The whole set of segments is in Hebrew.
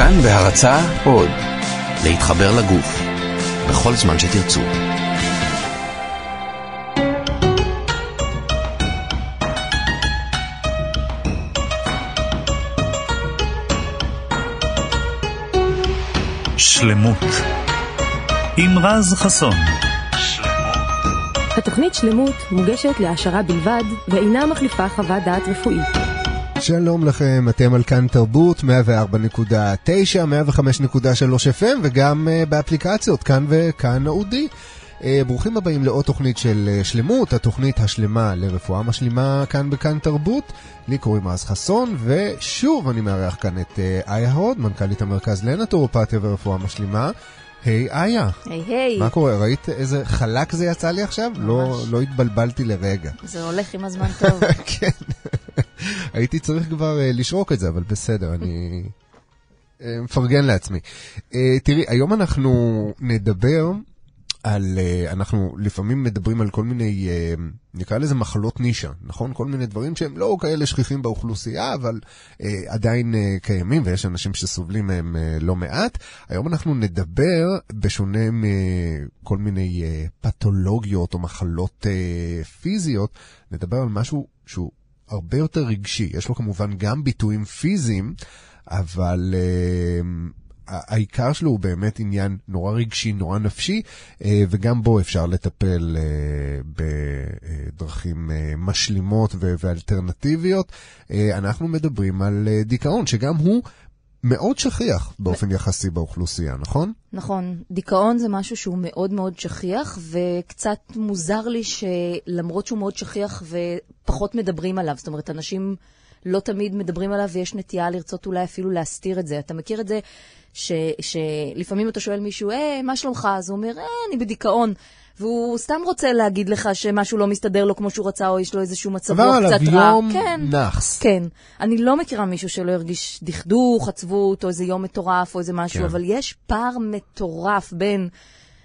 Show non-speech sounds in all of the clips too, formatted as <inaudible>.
כאן בהרצה עוד, להתחבר לגוף, בכל זמן שתרצו. שלמות עם רז חסון התוכנית שלמות מוגשת להעשרה בלבד ואינה מחליפה חוות דעת רפואית. שלום לכם, אתם על כאן תרבות 104.9, 105.3 FM וגם uh, באפליקציות כאן וכאן אודי. Uh, ברוכים הבאים לעוד תוכנית של uh, שלמות, התוכנית השלמה לרפואה משלימה כאן בכאן תרבות. לי קוראים רז חסון, ושוב אני מארח כאן את uh, איה הוד, מנכ"לית המרכז לנטורופתיה ורפואה משלימה. היי hey, איה. היי hey, היי. Hey. מה קורה? ראית איזה חלק זה יצא לי עכשיו? לא, לא התבלבלתי לרגע. זה הולך עם הזמן טוב. <laughs> כן. הייתי צריך כבר uh, לשרוק את זה, אבל בסדר, אני uh, מפרגן לעצמי. Uh, תראי, היום אנחנו נדבר על, uh, אנחנו לפעמים מדברים על כל מיני, uh, נקרא לזה מחלות נישה, נכון? כל מיני דברים שהם לא כאלה שכיחים באוכלוסייה, אבל uh, עדיין uh, קיימים ויש אנשים שסובלים מהם uh, לא מעט. היום אנחנו נדבר, בשונה מכל מיני uh, פתולוגיות או מחלות uh, פיזיות, נדבר על משהו שהוא הרבה יותר רגשי. יש לו כמובן גם ביטויים פיזיים, אבל uh, העיקר שלו הוא באמת עניין נורא רגשי, נורא נפשי, uh, וגם בו אפשר לטפל uh, בדרכים uh, משלימות ואלטרנטיביות. Uh, אנחנו מדברים על uh, דיכאון, שגם הוא מאוד שכיח באופן יחסי באוכלוסייה, נכון? נכון. דיכאון זה משהו שהוא מאוד מאוד שכיח, וקצת מוזר לי שלמרות שהוא מאוד שכיח ופחות מדברים עליו, זאת אומרת, אנשים לא תמיד מדברים עליו ויש נטייה לרצות אולי אפילו להסתיר את זה. אתה מכיר את זה ש, שלפעמים אתה שואל מישהו, אה, מה שלומך? אז הוא אומר, אה, אני בדיכאון. והוא סתם רוצה להגיד לך שמשהו לא מסתדר לו כמו שהוא רצה, או יש לו איזשהו מצב רוח קצת רע. עבר עליו יום כן, נאחס. כן. אני לא מכירה מישהו שלא הרגיש דכדוך, עצבות, או איזה יום מטורף, או איזה משהו, כן. אבל יש פער מטורף בין...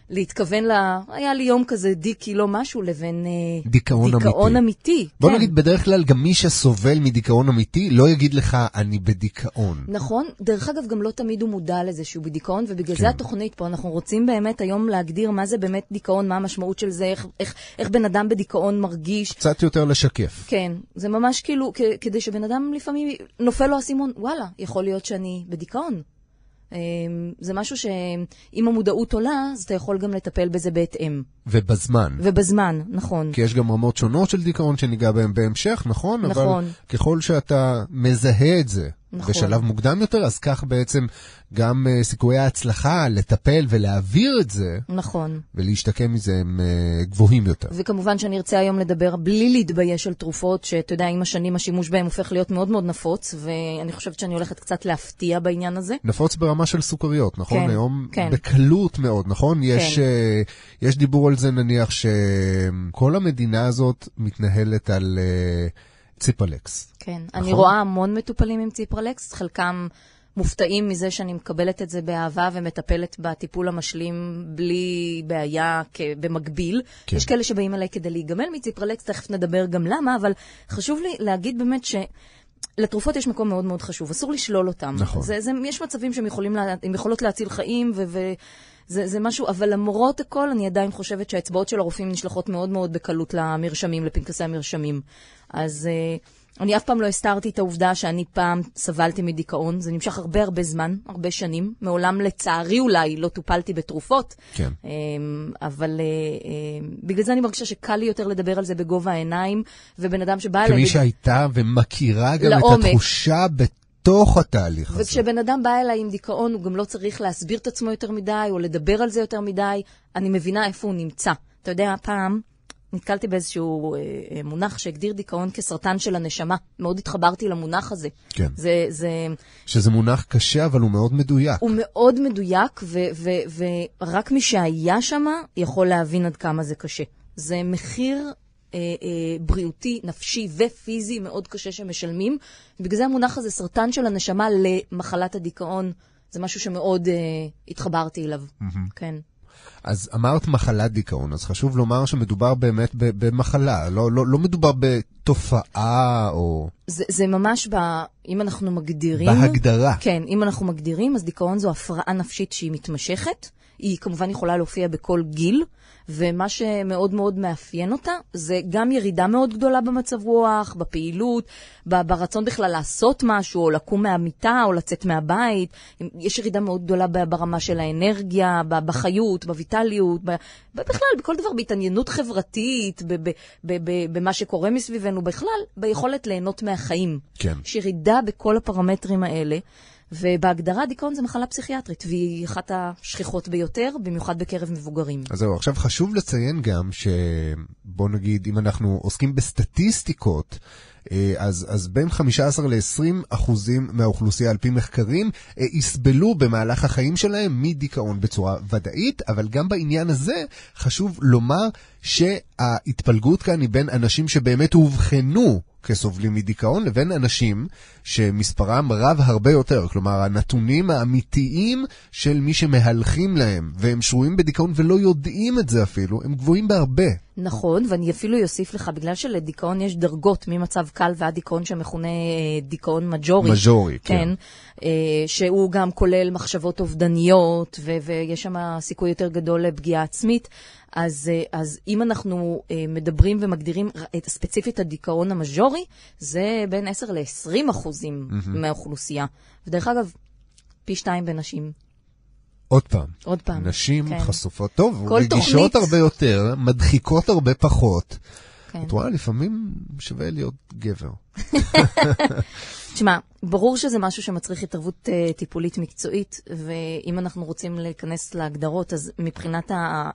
להתכוון ל... היה לי יום כזה דיקי, לא משהו, לבין אה, דיכאון, דיכאון אמיתי. אמיתי. בוא כן. נגיד, בדרך כלל גם מי שסובל מדיכאון אמיתי לא יגיד לך, אני בדיכאון. נכון. דרך אגב, גם לא תמיד הוא מודע לזה שהוא בדיכאון, ובגלל כן. זה התוכנית פה, אנחנו רוצים באמת היום להגדיר מה זה באמת דיכאון, מה המשמעות של זה, איך, איך, איך בן אדם בדיכאון מרגיש. קצת יותר לשקף. כן. זה ממש כאילו, כדי שבן אדם לפעמים נופל לו האסימון, וואלה, יכול להיות שאני בדיכאון. אמ, זה משהו שאם המודעות עולה, אז אתה יכול גם לטפל בזה בהתאם. ובזמן. ובזמן, נכון. כי יש גם רמות שונות של דיכאון שניגע בהן בהמשך, נכון? נכון. אבל ככל שאתה מזהה את זה נכון. בשלב מוקדם יותר, אז כך בעצם גם uh, סיכויי ההצלחה לטפל ולהעביר את זה, נכון. ולהשתקם מזה הם uh, גבוהים יותר. וכמובן שאני ארצה היום לדבר בלי להתבייש על תרופות, שאתה יודע, עם השנים השימוש בהן הופך להיות מאוד מאוד נפוץ, ואני חושבת שאני הולכת קצת להפתיע בעניין הזה. נפוץ ברמה של סוכריות, נכון? כן, היום כן. בקלות מאוד, נכון? כן. יש, uh, יש דיבור על זה נניח שכל המדינה הזאת מתנהלת על... Uh, ציפרלקס. כן, נכון? אני רואה המון מטופלים עם ציפרלקס, חלקם מופתעים מזה שאני מקבלת את זה באהבה ומטפלת בטיפול המשלים בלי בעיה במקביל. כן. יש כאלה שבאים אליי כדי להיגמל מציפרלקס, תכף נדבר גם למה, אבל חשוב לי להגיד באמת ש... לתרופות יש מקום מאוד מאוד חשוב, אסור לשלול אותם. נכון. זה, זה, יש מצבים שהן יכולות להציל חיים, ו, ו, זה, זה משהו, אבל למרות הכל, אני עדיין חושבת שהאצבעות של הרופאים נשלחות מאוד מאוד בקלות למרשמים, לפנקסי המרשמים. אז uh, אני אף פעם לא הסתרתי את העובדה שאני פעם סבלתי מדיכאון. זה נמשך הרבה הרבה זמן, הרבה שנים. מעולם, לצערי אולי, לא טופלתי בתרופות. כן. Um, אבל uh, uh, בגלל זה אני מרגישה שקל לי יותר לדבר על זה בגובה העיניים, ובן אדם שבא אליי... כמי שהייתה ומכירה גם לעומק. את התחושה בתוך התהליך הזה. וכשבן אדם בא אליי עם דיכאון, הוא גם לא צריך להסביר את עצמו יותר מדי, או לדבר על זה יותר מדי. אני מבינה איפה הוא נמצא. אתה יודע, פעם... נתקלתי באיזשהו אה, אה, מונח שהגדיר דיכאון כסרטן של הנשמה. מאוד התחברתי למונח הזה. כן. זה, זה... שזה מונח קשה, אבל הוא מאוד מדויק. הוא מאוד מדויק, ורק מי שהיה שם יכול להבין עד כמה זה קשה. זה מחיר אה, אה, בריאותי, נפשי ופיזי מאוד קשה שמשלמים. בגלל זה המונח הזה, סרטן של הנשמה למחלת הדיכאון, זה משהו שמאוד אה, התחברתי אליו. Mm-hmm. כן. אז אמרת מחלת דיכאון, אז חשוב לומר שמדובר באמת במחלה, לא, לא, לא מדובר בתופעה או... זה, זה ממש, ב, אם אנחנו מגדירים... בהגדרה. כן, אם אנחנו מגדירים, אז דיכאון זו הפרעה נפשית שהיא מתמשכת. היא כמובן יכולה להופיע בכל גיל, ומה שמאוד מאוד מאפיין אותה, זה גם ירידה מאוד גדולה במצב רוח, בפעילות, ברצון בכלל לעשות משהו, או לקום מהמיטה, או לצאת מהבית. יש ירידה מאוד גדולה ברמה של האנרגיה, בחיות, בויטליות, בכלל, בכל דבר, בהתעניינות חברתית, במה שקורה מסביבנו, בכלל, ביכולת ליהנות מהחיים. כן. יש ירידה בכל הפרמטרים האלה. ובהגדרה דיכאון זה מחלה פסיכיאטרית, והיא אחת השכיחות ביותר, במיוחד בקרב מבוגרים. אז זהו, עכשיו חשוב לציין גם שבוא נגיד, אם אנחנו עוסקים בסטטיסטיקות, אה, אז, אז בין 15 ל-20 אחוזים מהאוכלוסייה, על פי מחקרים, אה, יסבלו במהלך החיים שלהם מדיכאון בצורה ודאית, אבל גם בעניין הזה חשוב לומר שההתפלגות כאן היא בין אנשים שבאמת אובחנו כסובלים מדיכאון, לבין אנשים שמספרם רב הרבה יותר. כלומר, הנתונים האמיתיים של מי שמהלכים להם, והם שרויים בדיכאון ולא יודעים את זה אפילו, הם גבוהים בהרבה. נכון, ואני אפילו אוסיף לך, בגלל שלדיכאון יש דרגות ממצב קל ועד דיכאון שמכונה אה, דיכאון מג'ורי. מז'ורי, כן. כן. אה, שהוא גם כולל מחשבות אובדניות, ו- ויש שם סיכוי יותר גדול לפגיעה עצמית. אז, אה, אז אם אנחנו אה, מדברים ומגדירים את, ספציפית הדיכאון המז'ורי, זה בין 10 ל-20 אחוזים מהאוכלוסייה. ודרך אגב, פי שתיים בנשים. עוד פעם, עוד פעם. נשים כן. חשופות טוב, רגישות תוכנית- הרבה יותר, מדחיקות הרבה פחות. כן. את רואה, לפעמים שווה להיות גבר. <laughs> תשמע, ברור שזה משהו שמצריך התערבות uh, טיפולית מקצועית, ואם אנחנו רוצים להיכנס להגדרות, אז מבחינת אה,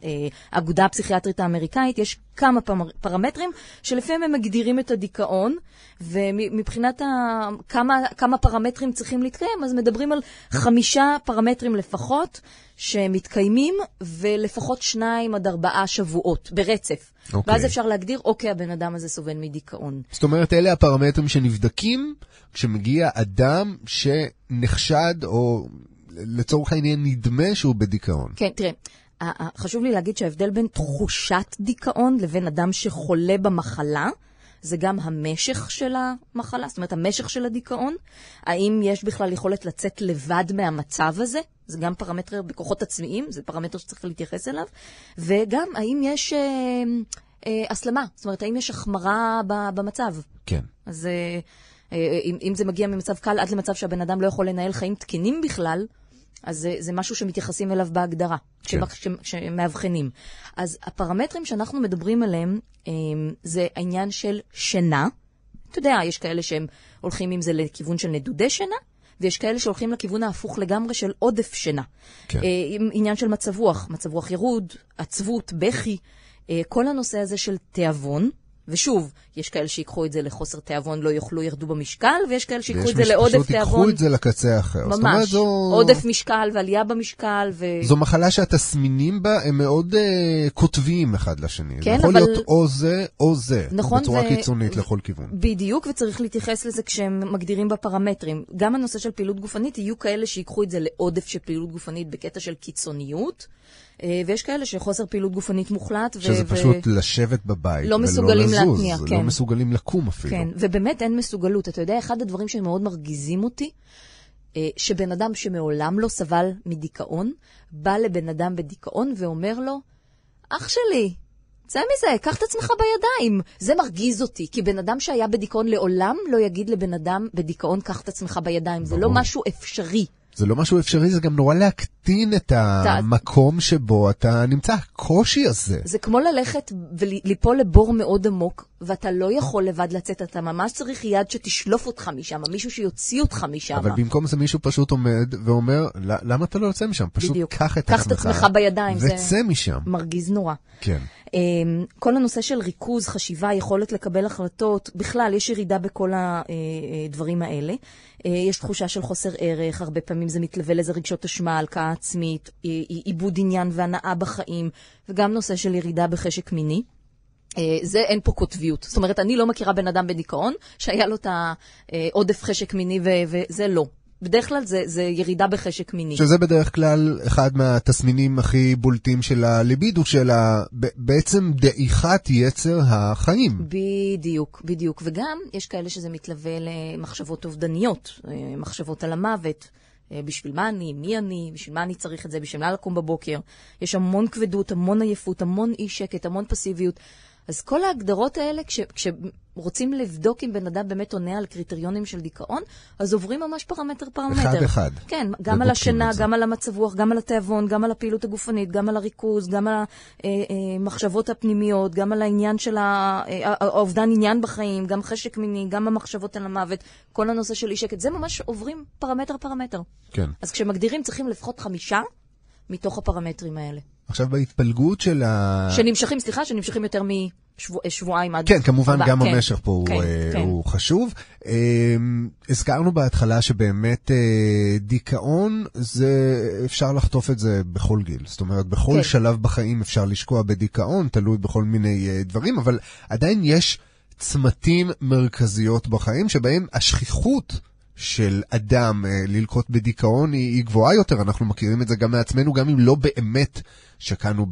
האגודה הפסיכיאטרית האמריקאית, יש כמה פרמטרים שלפיהם הם מגדירים את הדיכאון, ומבחינת ה, כמה, כמה פרמטרים צריכים להתקיים, אז מדברים על חמישה פרמטרים לפחות שמתקיימים, ולפחות שניים עד ארבעה שבועות ברצף. אוקיי. ואז אפשר להגדיר, אוקיי, הבן אדם הזה סובל מדיכאון. זאת אומרת, אלה הפרמטרים שנבדקים כשמגיע אדם שנחשד, או לצורך העניין נדמה שהוא בדיכאון. כן, תראה, חשוב לי להגיד שההבדל בין תחושת דיכאון לבין אדם שחולה במחלה, זה גם המשך של המחלה, זאת אומרת, המשך של הדיכאון. האם יש בכלל יכולת לצאת לבד מהמצב הזה? זה גם פרמטר בכוחות עצמיים, זה פרמטר שצריך להתייחס אליו. וגם, האם יש אה, אה, הסלמה? זאת אומרת, האם יש החמרה במצב? כן. אז אה, אה, אם, אם זה מגיע ממצב קל עד למצב שהבן אדם לא יכול לנהל חיים תקינים בכלל, אז זה, זה משהו שמתייחסים אליו בהגדרה, כן. כן. שמאבחנים. אז הפרמטרים שאנחנו מדברים עליהם, אה, זה העניין של שינה. אתה יודע, יש כאלה שהם הולכים עם זה לכיוון של נדודי שינה, ויש כאלה שהולכים לכיוון ההפוך לגמרי של עודף שינה. כן. אה, עניין של מצב רוח, מצב רוח ירוד, עצבות, בכי, אה, כל הנושא הזה של תיאבון. ושוב, יש כאלה שיקחו את זה לחוסר תיאבון, לא יאכלו, ירדו במשקל, ויש כאלה שיקחו ויש את זה לעודף תיאבון. ייקחו את זה לקצה האחר. זאת אומרת, ממש, זו... עודף משקל ועלייה במשקל, ו... זו מחלה שהתסמינים בה הם מאוד uh, קוטביים אחד לשני. כן, זה יכול אבל- להיות או זה או זה, נכון, בצורה ו- קיצונית לכל כיוון. בדיוק, וצריך להתייחס לזה כשהם מגדירים בפרמטרים. גם הנושא של פעילות גופנית, יהיו כאלה שיקחו את זה לעודף של פעילות גופנית בקטע של קיצוניות, אה, ויש כאלה שחוסר פעילות גופנית מוחלט. ו- שזה ו- פשוט לשבת בבית לא ולא מסוגלים לזוז, להתניע, לא כן. מסוגלים לקום אפילו. כן, ובאמת אין מסוגלות. אתה יודע, אחד הדברים שמאוד מרגיזים אותי, אה, שבן אדם שמעולם לא סבל מדיכאון, בא לבן אדם בדיכאון ואומר לו, אח שלי, צא מזה, קח את עצמך בידיים. זה מרגיז אותי, כי בן אדם שהיה בדיכאון לעולם לא יגיד לבן אדם בדיכאון, קח את עצמך בידיים. זה לא ברור. משהו אפשרי. זה לא משהו אפשרי, זה גם נורא להקטין את המקום שבו אתה נמצא, הקושי הזה. זה כמו ללכת וליפול לבור מאוד עמוק, ואתה לא יכול לבד לצאת, אתה ממש צריך יד שתשלוף אותך משם, מישהו שיוציא אותך משם. אבל במקום זה מישהו פשוט עומד ואומר, "ל- למה אתה לא יוצא משם? פשוט בדיוק. קח את קח את עצמך. עצמך בידיים, זה- וצא משם. מרגיז נורא. כן. אמ, כל הנושא של ריכוז, חשיבה, יכולת לקבל החלטות, בכלל, יש ירידה בכל הדברים האלה. אה, יש תחושה של חוסר ערך, הרבה פעמים זה מתלווה לזה רגשות אשמה, הלקאה עצמית, עיבוד עניין והנאה בחיים, וגם נושא של ירידה בחשק מיני. אה, זה אין פה קוטביות. זאת אומרת, אני לא מכירה בן אדם בדיכאון שהיה לו את העודף חשק מיני ו- וזה לא. בדרך כלל זה, זה ירידה בחשק מיני. שזה בדרך כלל אחד מהתסמינים הכי בולטים של הליבידו, של ה... בעצם דעיכת יצר החיים. בדיוק, בדיוק. וגם יש כאלה שזה מתלווה למחשבות אובדניות, אה, מחשבות על המוות. אה, בשביל מה אני, מי אני, בשביל מה אני צריך את זה, בשביל מה לקום בבוקר. יש המון כבדות, המון עייפות, המון אי שקט, המון פסיביות. אז כל ההגדרות האלה, כש, כשרוצים לבדוק אם בן אדם באמת עונה על קריטריונים של דיכאון, אז עוברים ממש פרמטר פרמטר. אחד-אחד. כן, גם על השינה. גם על המצב רוח, גם על התיאבון, גם על הפעילות הגופנית, גם על הריכוז, גם על המחשבות הפנימיות, גם על העניין של אה, האובדן עניין בחיים, גם חשק מיני, גם המחשבות על המוות, כל הנושא של אי שקט, זה ממש עוברים פרמטר פרמטר. כן. אז כשמגדירים צריכים לפחות חמישה מתוך הפרמטרים האלה. עכשיו בהתפלגות של ה... שנמשכים, סליחה, שנמשכים יותר משבועיים עד... כן, כמובן ארבעה. גם כן, המשך פה הוא, כן, אה, כן. הוא חשוב. אה, הזכרנו בהתחלה שבאמת אה, דיכאון, זה, אפשר לחטוף את זה בכל גיל. זאת אומרת, בכל כן. שלב בחיים אפשר לשקוע בדיכאון, תלוי בכל מיני אה, דברים, אבל עדיין יש צמתים מרכזיות בחיים שבהם השכיחות... של אדם אה, ללקות בדיכאון היא, היא גבוהה יותר, אנחנו מכירים את זה גם מעצמנו, גם אם לא באמת שקענו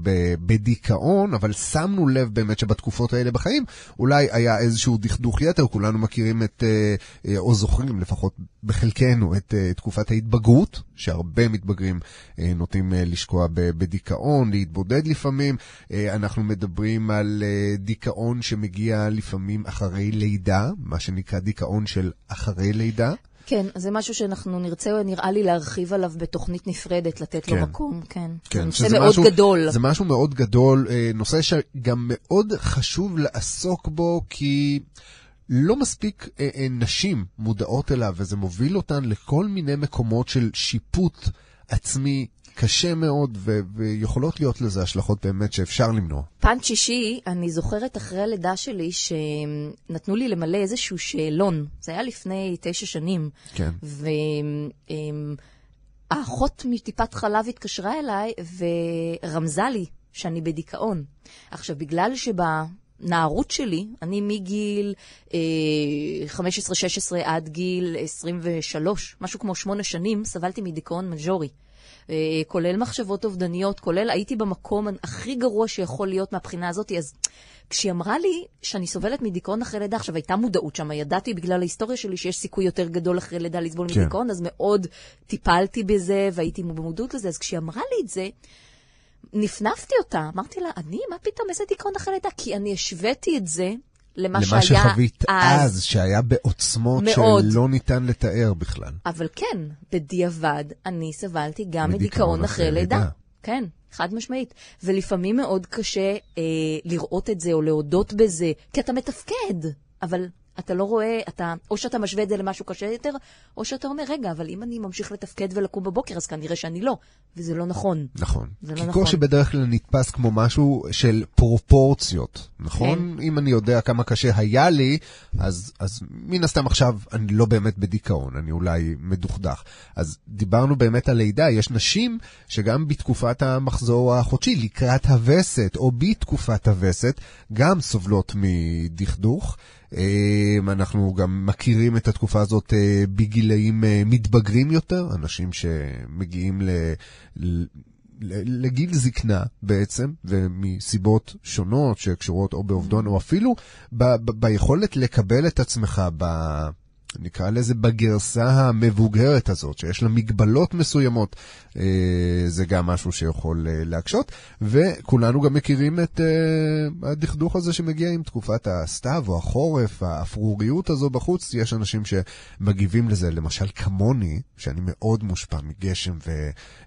בדיכאון, אבל שמנו לב באמת שבתקופות האלה בחיים אולי היה איזשהו דכדוך יתר, כולנו מכירים את, אה, אה, או זוכרים לפחות בחלקנו, את תקופת ההתבגרות, שהרבה מתבגרים נוטים לשקוע בדיכאון, להתבודד לפעמים. אנחנו מדברים על דיכאון שמגיע לפעמים אחרי לידה, מה שנקרא דיכאון של אחרי לידה. כן, זה משהו שאנחנו נרצה, נראה לי, להרחיב עליו בתוכנית נפרדת, לתת כן. לו מקום, כן. זה כן, נושא שזה מאוד משהו, גדול. זה משהו מאוד גדול, אה, נושא שגם מאוד חשוב לעסוק בו, כי לא מספיק אה, אה, נשים מודעות אליו, וזה מוביל אותן לכל מיני מקומות של שיפוט עצמי קשה מאוד, ו- ויכולות להיות לזה השלכות באמת שאפשר למנוע. פן שישי, אני זוכרת אחרי הלידה שלי שנתנו לי למלא איזשהו שאלון. זה היה לפני תשע שנים. כן. והאחות מטיפת חלב התקשרה אליי ורמזה לי שאני בדיכאון. עכשיו, בגלל שבנערות שלי, אני מגיל אה, 15-16 עד גיל 23, משהו כמו שמונה שנים, סבלתי מדיכאון מז'ורי. אה, כולל מחשבות אובדניות, כולל הייתי במקום הכי גרוע שיכול להיות מהבחינה הזאת, אז כשהיא אמרה לי שאני סובלת מדיכאון אחרי לידה, עכשיו הייתה מודעות שם, ידעתי בגלל ההיסטוריה שלי שיש סיכוי יותר גדול אחרי לידה לסבול כן. מדיכאון, אז מאוד טיפלתי בזה והייתי במודעות לזה, אז כשהיא אמרה לי את זה, נפנפתי אותה, אמרתי לה, אני? מה פתאום, איזה דיכאון אחרי לידה? כי אני השוויתי את זה למה, למה שהיה שחווית אז, שהיה בעוצמות מאוד. שלא ניתן לתאר בכלל. אבל כן, בדיעבד, אני סבלתי גם מדיכאון אחרי. לידה. כן, חד משמעית. ולפעמים מאוד קשה אה, לראות את זה או להודות בזה, כי אתה מתפקד, אבל אתה לא רואה, אתה, או שאתה משווה את זה למשהו קשה יותר, או שאתה אומר, רגע, אבל אם אני ממשיך לתפקד ולקום בבוקר, אז כנראה שאני לא. וזה לא נכון. נכון. זה לא כי נכון. קושי בדרך כלל נתפס כמו משהו של פרופורציות, נכון? כן. אם אני יודע כמה קשה היה לי, אז, אז מן הסתם עכשיו אני לא באמת בדיכאון, אני אולי מדוכדך. אז דיברנו באמת על לידה, יש נשים שגם בתקופת המחזור החודשי, לקראת הווסת, או בתקופת הווסת, גם סובלות מדכדוך. אה, אנחנו גם מכירים את התקופה הזאת אה, בגילאים אה, מתבגרים יותר, אנשים שמגיעים ל- לגיל זקנה בעצם, ומסיבות שונות שקשורות או באובדון או אפילו ב- ב- ביכולת לקבל את עצמך ב... נקרא לזה בגרסה המבוגרת הזאת, שיש לה מגבלות מסוימות, אה, זה גם משהו שיכול אה, להקשות, וכולנו גם מכירים את אה, הדכדוך הזה שמגיע עם תקופת הסתיו או החורף, האפרוריות הזו בחוץ, יש אנשים שמגיבים לזה, למשל כמוני, שאני מאוד מושפע מגשם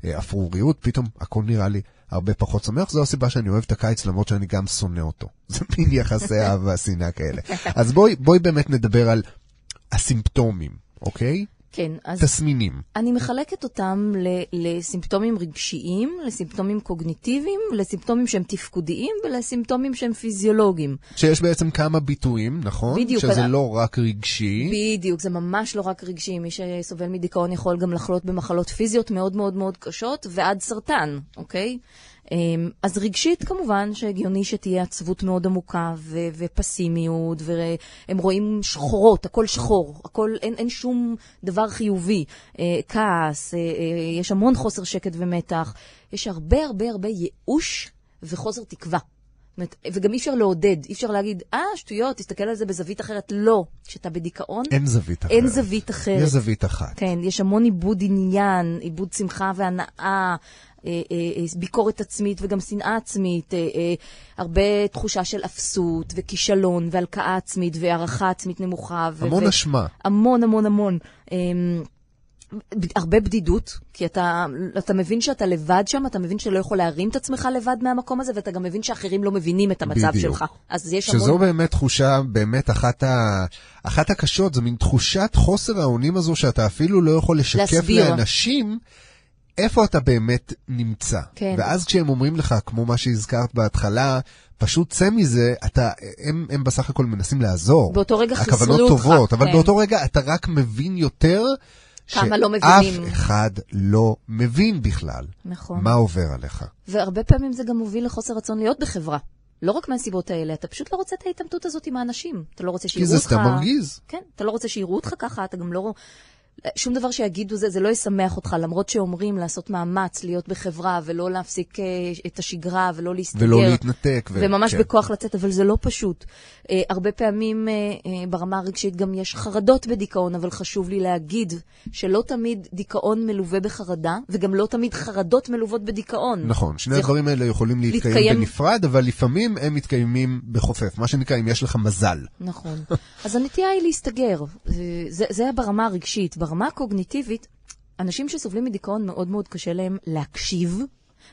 ואפרוריות, פתאום הכל נראה לי הרבה פחות שמח, זו הסיבה שאני אוהב את הקיץ למרות שאני גם שונא אותו. <laughs> זה מין יחסי אהבה שנאה כאלה. אז בואי, בואי באמת נדבר על הסימפטומים, אוקיי? כן, אז תסמינים. אני מחלקת אותם ל- לסימפטומים רגשיים, לסימפטומים קוגניטיביים, לסימפטומים שהם תפקודיים ולסימפטומים שהם פיזיולוגיים. שיש בעצם כמה ביטויים, נכון? בדיוק, שזה אבל- לא רק רגשי. בדיוק, זה ממש לא רק רגשי. מי שסובל מדיכאון יכול גם לחלות במחלות פיזיות מאוד מאוד מאוד קשות ועד סרטן, אוקיי? אמ, אז רגשית, כמובן, שהגיוני שתהיה עצבות מאוד עמוקה ו- ופסימיות, והם רואים שחורות, הכל שחור, הכל, אין, אין שום דבר חיובי. אה, כעס, אה, אה, יש המון חוסר שקט ומתח, יש הרבה הרבה הרבה ייאוש וחוסר תקווה. אומרת, וגם אי אפשר לעודד, אי אפשר להגיד, אה, שטויות, תסתכל על זה בזווית אחרת. לא. כשאתה בדיכאון, אין זווית אחרת. אין זווית אחרת. יש זווית אחת. כן, יש המון עיבוד עניין, עיבוד שמחה והנאה, אה, אה, אה, ביקורת עצמית וגם שנאה עצמית, אה, אה, הרבה תחושה של אפסות וכישלון והלקאה עצמית והערכה עצמית נמוכה. המון אשמה. המון המון המון. אה, ב- הרבה בדידות, כי אתה, אתה מבין שאתה לבד שם, אתה מבין שלא יכול להרים את עצמך לבד מהמקום הזה, ואתה גם מבין שאחרים לא מבינים את המצב בדיוק. שלך. אז יש שזו המון... באמת תחושה, באמת אחת, ה... אחת הקשות, זו מין תחושת חוסר האונים הזו שאתה אפילו לא יכול לשקף להסביר. לאנשים איפה אתה באמת נמצא. כן. ואז כשהם אומרים לך, כמו מה שהזכרת בהתחלה, פשוט צא מזה, אתה, הם, הם בסך הכל מנסים לעזור. באותו רגע חיסלו אותך. הכוונות טובות, אבל כן. באותו רגע אתה רק מבין יותר. כמה לא שאף מבינים. אחד לא מבין בכלל נכון. מה עובר עליך. והרבה פעמים זה גם מוביל לחוסר רצון להיות בחברה. לא רק מהסיבות האלה, אתה פשוט לא רוצה את ההתעמתות הזאת עם האנשים. אתה לא רוצה כי שיראו זה אותך... סתם מרגיז. כן, אתה לא רוצה שיראו אותך ככה, אתה גם לא... שום דבר שיגידו זה, זה לא ישמח אותך, למרות שאומרים לעשות מאמץ, להיות בחברה, ולא להפסיק אה, את השגרה, ולא להסתגר. ולא להתנתק. ו- וממש כן. בכוח לצאת, אבל זה לא פשוט. אה, הרבה פעמים אה, ברמה הרגשית גם יש חרדות בדיכאון, אבל חשוב לי להגיד שלא תמיד דיכאון מלווה בחרדה, וגם לא תמיד חרדות מלוות בדיכאון. נכון, שני הדברים האלה יכולים להתקיים להתקיים- בנפרד, אבל לפעמים הם מתקיימים בחופף. מה שנקרא, אם יש לך מזל. נכון. אז הנטייה היא להסתגר. זה, זה ברמה הרגשית. ברמה הקוגניטיבית, אנשים שסובלים מדיכאון מאוד מאוד קשה להם להקשיב,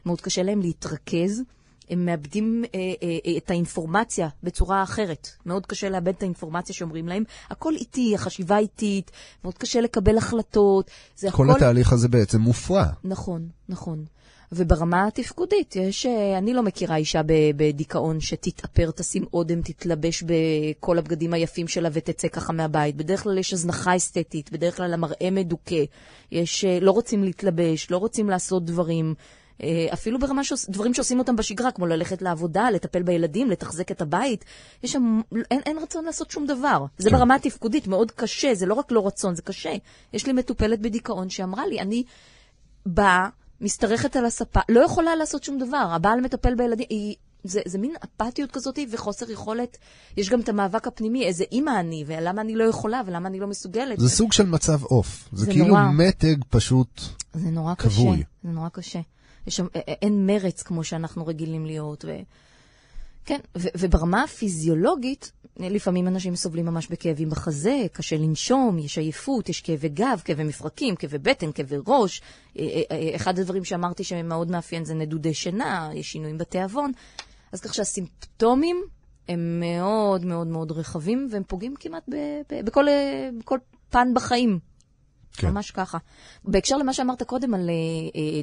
מאוד קשה להם להתרכז. הם מאבדים אה, אה, אה, את האינפורמציה בצורה אחרת. מאוד קשה לאבד את האינפורמציה שאומרים להם. הכל איטי, החשיבה איטית, מאוד קשה לקבל החלטות. זה כל הכל... התהליך הזה בעצם מופרע. נכון, נכון. וברמה התפקודית, יש, אה, אני לא מכירה אישה בדיכאון שתתאפר, תשים אודם, תתלבש בכל הבגדים היפים שלה ותצא ככה מהבית. בדרך כלל יש הזנחה אסתטית, בדרך כלל המראה מדוכא. יש, אה, לא רוצים להתלבש, לא רוצים לעשות דברים. אה, אפילו ברמה של דברים שעושים אותם בשגרה, כמו ללכת לעבודה, לטפל בילדים, לתחזק את הבית. יש שם, אין, אין רצון לעשות שום דבר. זה כן. ברמה התפקודית, מאוד קשה, זה לא רק לא רצון, זה קשה. יש לי מטופלת בדיכאון שאמרה לי, אני באה, משתרכת על הספה, לא יכולה לעשות שום דבר. הבעל מטפל בילדים, היא... זה, זה מין אפתיות כזאת וחוסר יכולת. יש גם את המאבק הפנימי, איזה אימא אני, ולמה אני לא יכולה, ולמה אני לא מסוגלת. זה סוג של מצב עוף. זה זה כאילו נורא. מתג פשוט... זה נורא כבוי. קשה. זה נורא קשה. יש שם, אין מרץ כמו שאנחנו רגילים להיות. ו... כן, ו- וברמה הפיזיולוגית, לפעמים אנשים סובלים ממש בכאבים בחזה, קשה לנשום, יש עייפות, יש כאבי גב, כאבי מפרקים, כאבי בטן, כאבי ראש. אה, אה, אה, אחד הדברים שאמרתי שמאוד מאפיין זה נדודי שינה, יש שינויים בתיאבון. אז כך שהסימפטומים הם מאוד מאוד מאוד רחבים, והם פוגעים כמעט ב- ב- בכל, בכל פן בחיים. כן. ממש ככה. בהקשר למה שאמרת קודם על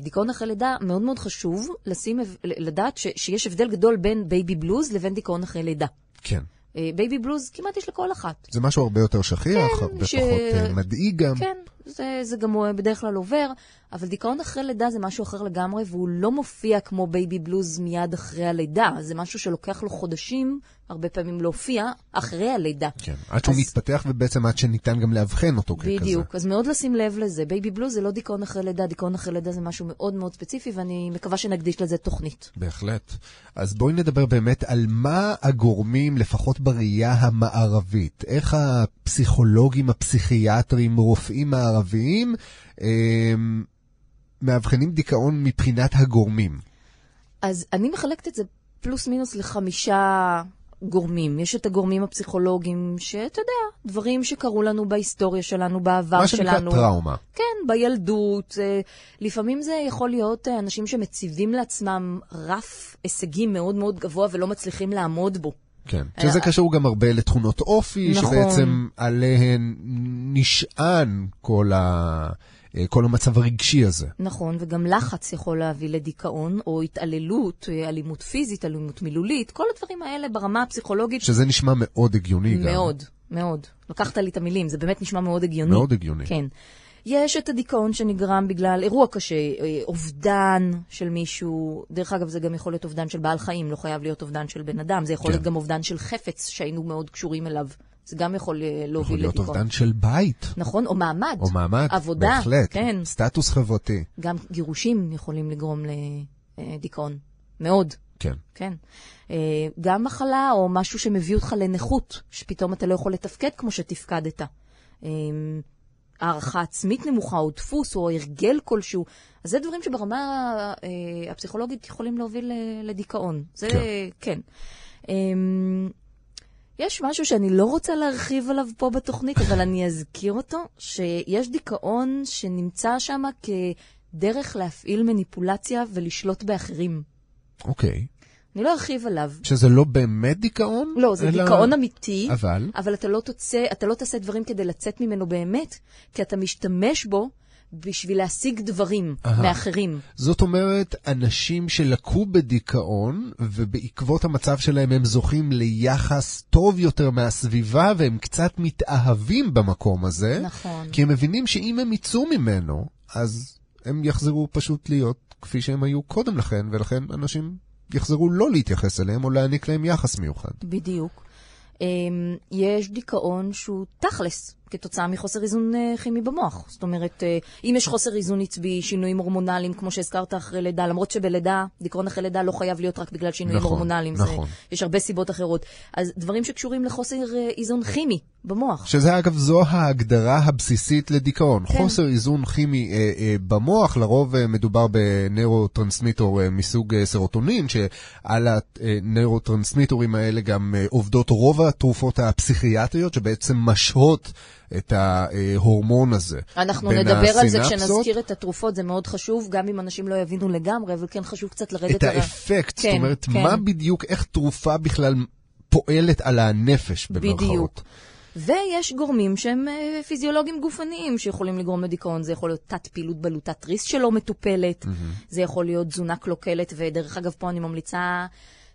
דיכאון אחרי לידה, מאוד מאוד חשוב לשים, לדעת ש, שיש הבדל גדול בין baby blues לבין דיכאון אחרי לידה. כן. אה, baby blues כמעט יש לכל אחת. זה משהו הרבה יותר שכיח, כן, הרבה ש- פחות אה, מדאיג גם. כן, זה, זה גם אה, בדרך כלל עובר, אבל דיכאון אחרי לידה זה משהו אחר לגמרי, והוא לא מופיע כמו baby blues מיד אחרי הלידה. זה משהו שלוקח לו חודשים, הרבה פעמים להופיע, אחרי הלידה. כן. עד שהוא אז- מתפתח ובעצם עד שניתן גם לאבחן אותו ככזה. בדיוק, אז מאוד לשים לב לזה. baby blues זה לא דיכאון אחרי לידה, דיכאון אחרי לידה זה משהו מאוד מאוד ספציפי, ואני מקווה שנקדיש לזה תוכנית. בהחלט. אז בואי נדבר באמת על מה הגורמים, לפחות בראייה המערבית. איך הפסיכולוגים, הפסיכיאטרים, רופאים מערביים, אה, מאבחנים דיכאון מבחינת הגורמים. אז אני מחלקת את זה פלוס מינוס לחמישה גורמים. יש את הגורמים הפסיכולוגיים, שאתה יודע, דברים שקרו לנו בהיסטוריה שלנו, בעבר מה שנקרא שלנו. טראומה. כן, בילדות. אה, לפעמים זה יכול להיות אה, אנשים שמציבים לעצמם רף הישגים מאוד מאוד גבוה ולא מצליחים לעמוד בו. כן. שזה קשור גם הרבה לתכונות אופי, נכון. שבעצם עליהן נשען כל, ה... אה, כל המצב הרגשי הזה. נכון, וגם לחץ יכול להביא לדיכאון, או התעללות, אה, אלימות פיזית, אלימות מילולית, כל הדברים האלה ברמה הפסיכולוגית שזה נשמע מאוד הגיוני גם. מאוד, מאוד. לקחת לי את המילים, זה באמת נשמע מאוד הגיוני. מאוד הגיוני. כן. יש את הדיכאון שנגרם בגלל אירוע קשה, אה, אובדן של מישהו, דרך אגב זה גם יכול להיות אובדן של בעל חיים, לא חייב להיות אובדן של בן אדם, זה יכול כן. להיות גם אובדן של חפץ שהיינו מאוד קשורים אליו, זה גם יכול אה, יכול להוביל להיות לדיכאון. אובדן של בית, נכון, או מעמד. או מעמד, עבודה, בהחלט, כן. סטטוס חברתי, גם גירושים יכולים לגרום לדיכאון, מאוד. כן. כן. אה, גם מחלה או משהו שמביא אותך לנכות, שפתאום אתה לא יכול לתפקד כמו שתפקדת. אה, הערכה עצמית נמוכה, או דפוס, או הרגל כלשהו. אז זה דברים שברמה אה, הפסיכולוגית יכולים להוביל לדיכאון. זה, כן. כן. יש משהו שאני לא רוצה להרחיב עליו פה בתוכנית, אבל אני אזכיר אותו, שיש דיכאון שנמצא שם כדרך להפעיל מניפולציה ולשלוט באחרים. אוקיי. אני לא ארחיב עליו. שזה לא באמת דיכאון? לא, זה אלא- דיכאון אמיתי, אבל? אבל אתה לא, תוצא, אתה לא תעשה דברים כדי לצאת ממנו באמת, כי אתה משתמש בו בשביל להשיג דברים אהה. מאחרים. זאת אומרת, אנשים שלקו בדיכאון, ובעקבות המצב שלהם הם זוכים ליחס טוב יותר מהסביבה, והם קצת מתאהבים במקום הזה. נכון. כי הם מבינים שאם הם יצאו ממנו, אז הם יחזרו פשוט להיות כפי שהם היו קודם לכן, ולכן אנשים יחזרו לא להתייחס אליהם או להעניק להם יחס מיוחד. בדיוק. אמ, יש דיכאון שהוא תכלס, כתוצאה מחוסר איזון אה, כימי במוח. זאת אומרת, אה, אם יש חוסר איזון עצבי, שינויים הורמונליים, כמו שהזכרת אחרי לידה, למרות שבלידה, דיכאון אחרי לידה לא חייב להיות רק בגלל שינויים נכון, הורמונליים. נכון. זה, יש הרבה סיבות אחרות. אז דברים שקשורים לחוסר אה, איזון כימי במוח. שזה אגב זו ההגדרה הבסיסית לדיכאון. כן. חוסר איזון כימי אה, אה, במוח, לרוב אה, מדובר בנוירוטרנסמיטור אה, מסוג אה, סרוטונין, שעל הנוירוטרנסמיטורים האלה גם אה, עובדות רוב התרופות הפסיכיאטריות, שבעצם משהות את ההורמון הזה. אנחנו נדבר על זה הסינפסות. כשנזכיר את התרופות, זה מאוד חשוב, גם אם אנשים לא יבינו לגמרי, אבל כן חשוב קצת לרדת את האפקט, זאת כן, אומרת, כן. מה בדיוק, איך תרופה בכלל פועלת על הנפש, במרכאות. בדיוק. ויש גורמים שהם אה, פיזיולוגיים גופניים שיכולים לגרום לדיכאון. זה יכול להיות תת פעילות בלוטת תריס שלא מטופלת, זה יכול להיות תזונה קלוקלת, ודרך אגב, פה אני ממליצה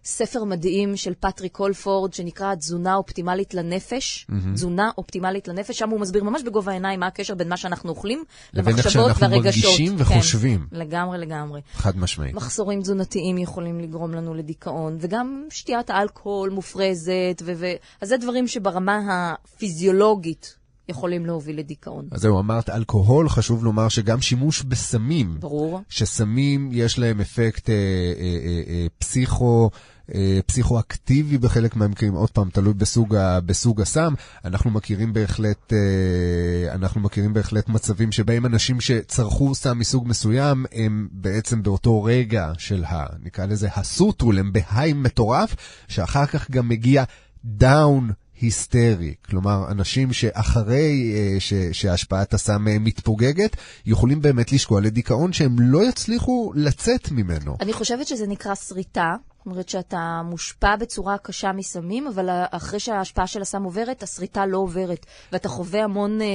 ספר מדהים של פטריק קולפורד, שנקרא תזונה אופטימלית לנפש. תזונה אופטימלית לנפש, שם הוא מסביר ממש בגובה העיניים מה הקשר בין מה שאנחנו אוכלים לבין איך למחשבות שאנחנו. מרגישים כן, וחושבים. לגמרי, לגמרי. חד משמעית. מחסורים תזונתיים יכולים לגרום לנו לדיכאון, וגם שתיית האלכוהול מופרזת, ו- ו- אז זה דברים שברמה הפיזיולוגית יכולים להוביל לדיכאון. אז זהו, אמרת אלכוהול, חשוב לומר שגם שימוש בסמים. ברור. שסמים יש להם אפקט אה, אה, אה, אה, פסיכו... אה, פסיכואקטיבי בחלק מהמקרים, עוד פעם, תלוי בסוג, ה, בסוג הסם. אנחנו מכירים בהחלט, אה, אנחנו מכירים בהחלט מצבים שבהם אנשים שצרכו סם מסוג מסוים, הם בעצם באותו רגע של ה... נקרא לזה הסוטול, הם בהיי מטורף, שאחר כך גם מגיע דאון היסטרי. כלומר, אנשים שאחרי אה, ש, שהשפעת הסם אה, מתפוגגת, יכולים באמת לשקוע לדיכאון שהם לא יצליחו לצאת ממנו. אני חושבת שזה נקרא שריטה. זאת אומרת שאתה מושפע בצורה קשה מסמים, אבל אחרי שההשפעה של הסם עוברת, השריטה לא עוברת. ואתה חווה המון אה,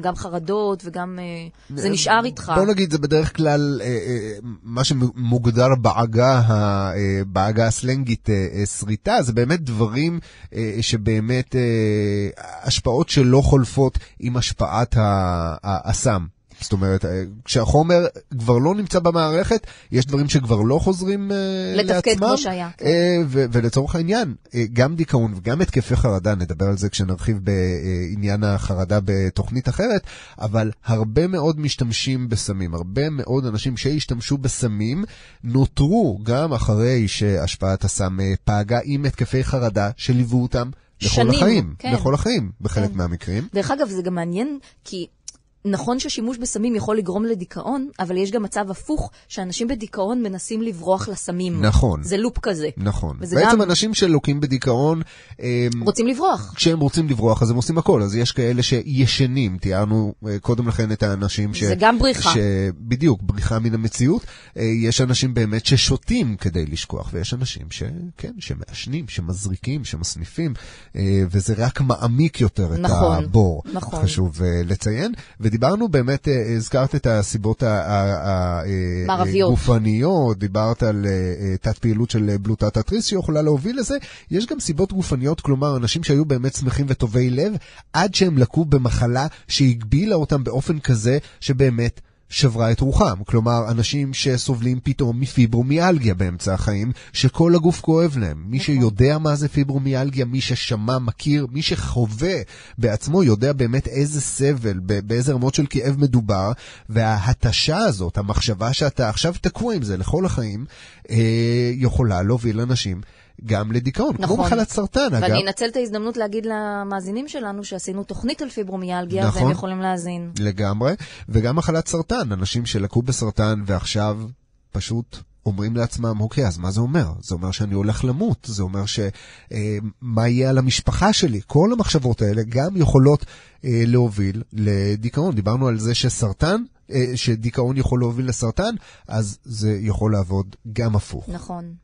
גם חרדות וגם... אה, זה נשאר איתך. בוא נגיד, זה בדרך כלל אה, אה, מה שמוגדר בעגה, אה, בעגה הסלנגית אה, אה, שריטה, זה באמת דברים אה, שבאמת, אה, השפעות שלא חולפות עם השפעת הסם. זאת אומרת, אה, כשהחומר כבר לא נמצא במערכת, יש דברים שכבר לא חוזרים אה, לתפקד לעצמם. כמו שהיה, כן. אה, ו- ולצורך העניין, אה, גם דיכאון וגם התקפי חרדה, נדבר על זה כשנרחיב בעניין החרדה בתוכנית אחרת, אבל הרבה מאוד משתמשים בסמים, הרבה מאוד אנשים שהשתמשו בסמים, נותרו גם אחרי שהשפעת הסם אה, פגה עם התקפי חרדה שליוו אותם לכל שנים, החיים, כן. לכל החיים בחלק כן. מהמקרים. דרך אגב, זה גם מעניין, כי נכון ששימוש בסמים יכול לגרום לדיכאון, אבל יש גם מצב הפוך, שאנשים בדיכאון מנסים לברוח לסמים. נכון. זה לופ כזה. נכון. בעצם גם- אנשים שלוקים בדיכאון, אה, רוצים לברוח. כשהם רוצים לברוח אז הם עושים הכל, אז יש כאלה שישנים, תיארנו אה, קודם לכן את האנשים ש... זה גם בריחה. ש... בדיוק, בריחה מן המציאות. אה, יש אנשים באמת ששותים כדי לשכוח, ויש אנשים שכן, שמעשנים, שמזריקים, שמסניפים, וזה רק מעמיק יותר את נכון, הבור. נכון. חשוב לציין. דיברנו באמת, אה, הזכרת את הסיבות. הגופניות, דיברת על אה, תת פעילות של אה, בלוטת התריס שיכולה להוביל לזה. יש גם סיבות גופניות, כלומר, אנשים שהיו באמת שמחים וטובי לב, עד שהם לקו במחלה שהגבילה אותם באופן כזה שבאמת שברה את רוחם. כלומר, אנשים שסובלים פתאום מפיברומיאלגיה באמצע החיים, שכל הגוף כואב להם. מי נכון. שיודע מה זה פיברומיאלגיה, מי ששמע, מכיר, מי שחווה בעצמו, יודע באמת איזה סבל, באיזה רמות של כאב מדובר, וההתשה הזאת, המחשבה שאתה עכשיו תקוע עם זה לכל החיים, אה, יכולה להוביל אנשים. גם לדיכאון, נכון. כמו מחלת סרטן, אגב. ואני אנצל את ההזדמנות להגיד למאזינים שלנו שעשינו תוכנית על פיברומיאלגיה, נכון. והם יכולים להאזין. לגמרי, וגם מחלת סרטן, אנשים שלקו בסרטן ועכשיו פשוט אומרים לעצמם, אוקיי, אז מה זה אומר? זה אומר שאני הולך למות, זה אומר ש... אה, מה יהיה על המשפחה שלי? כל המחשבות האלה גם יכולות אה, להוביל לדיכאון. דיברנו על זה שסרטן, אה, שדיכאון יכול להוביל לסרטן, אז זה יכול לעבוד גם הפוך. נכון,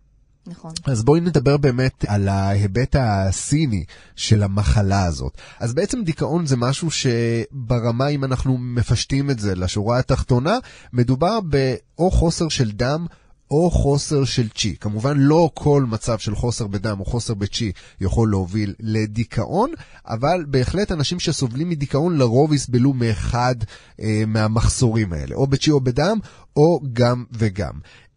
נכון. אז בואי נדבר באמת על ההיבט הסיני של המחלה הזאת. אז בעצם דיכאון זה משהו שברמה, אם אנחנו מפשטים את זה לשורה התחתונה, מדובר באו חוסר של דם או חוסר של צ'י. כמובן לא כל מצב של חוסר בדם או חוסר בצ'י יכול להוביל לדיכאון, אבל בהחלט אנשים שסובלים מדיכאון לרוב יסבלו מאחד אה, מהמחסורים האלה, או בצ'י או בדם, או גם וגם.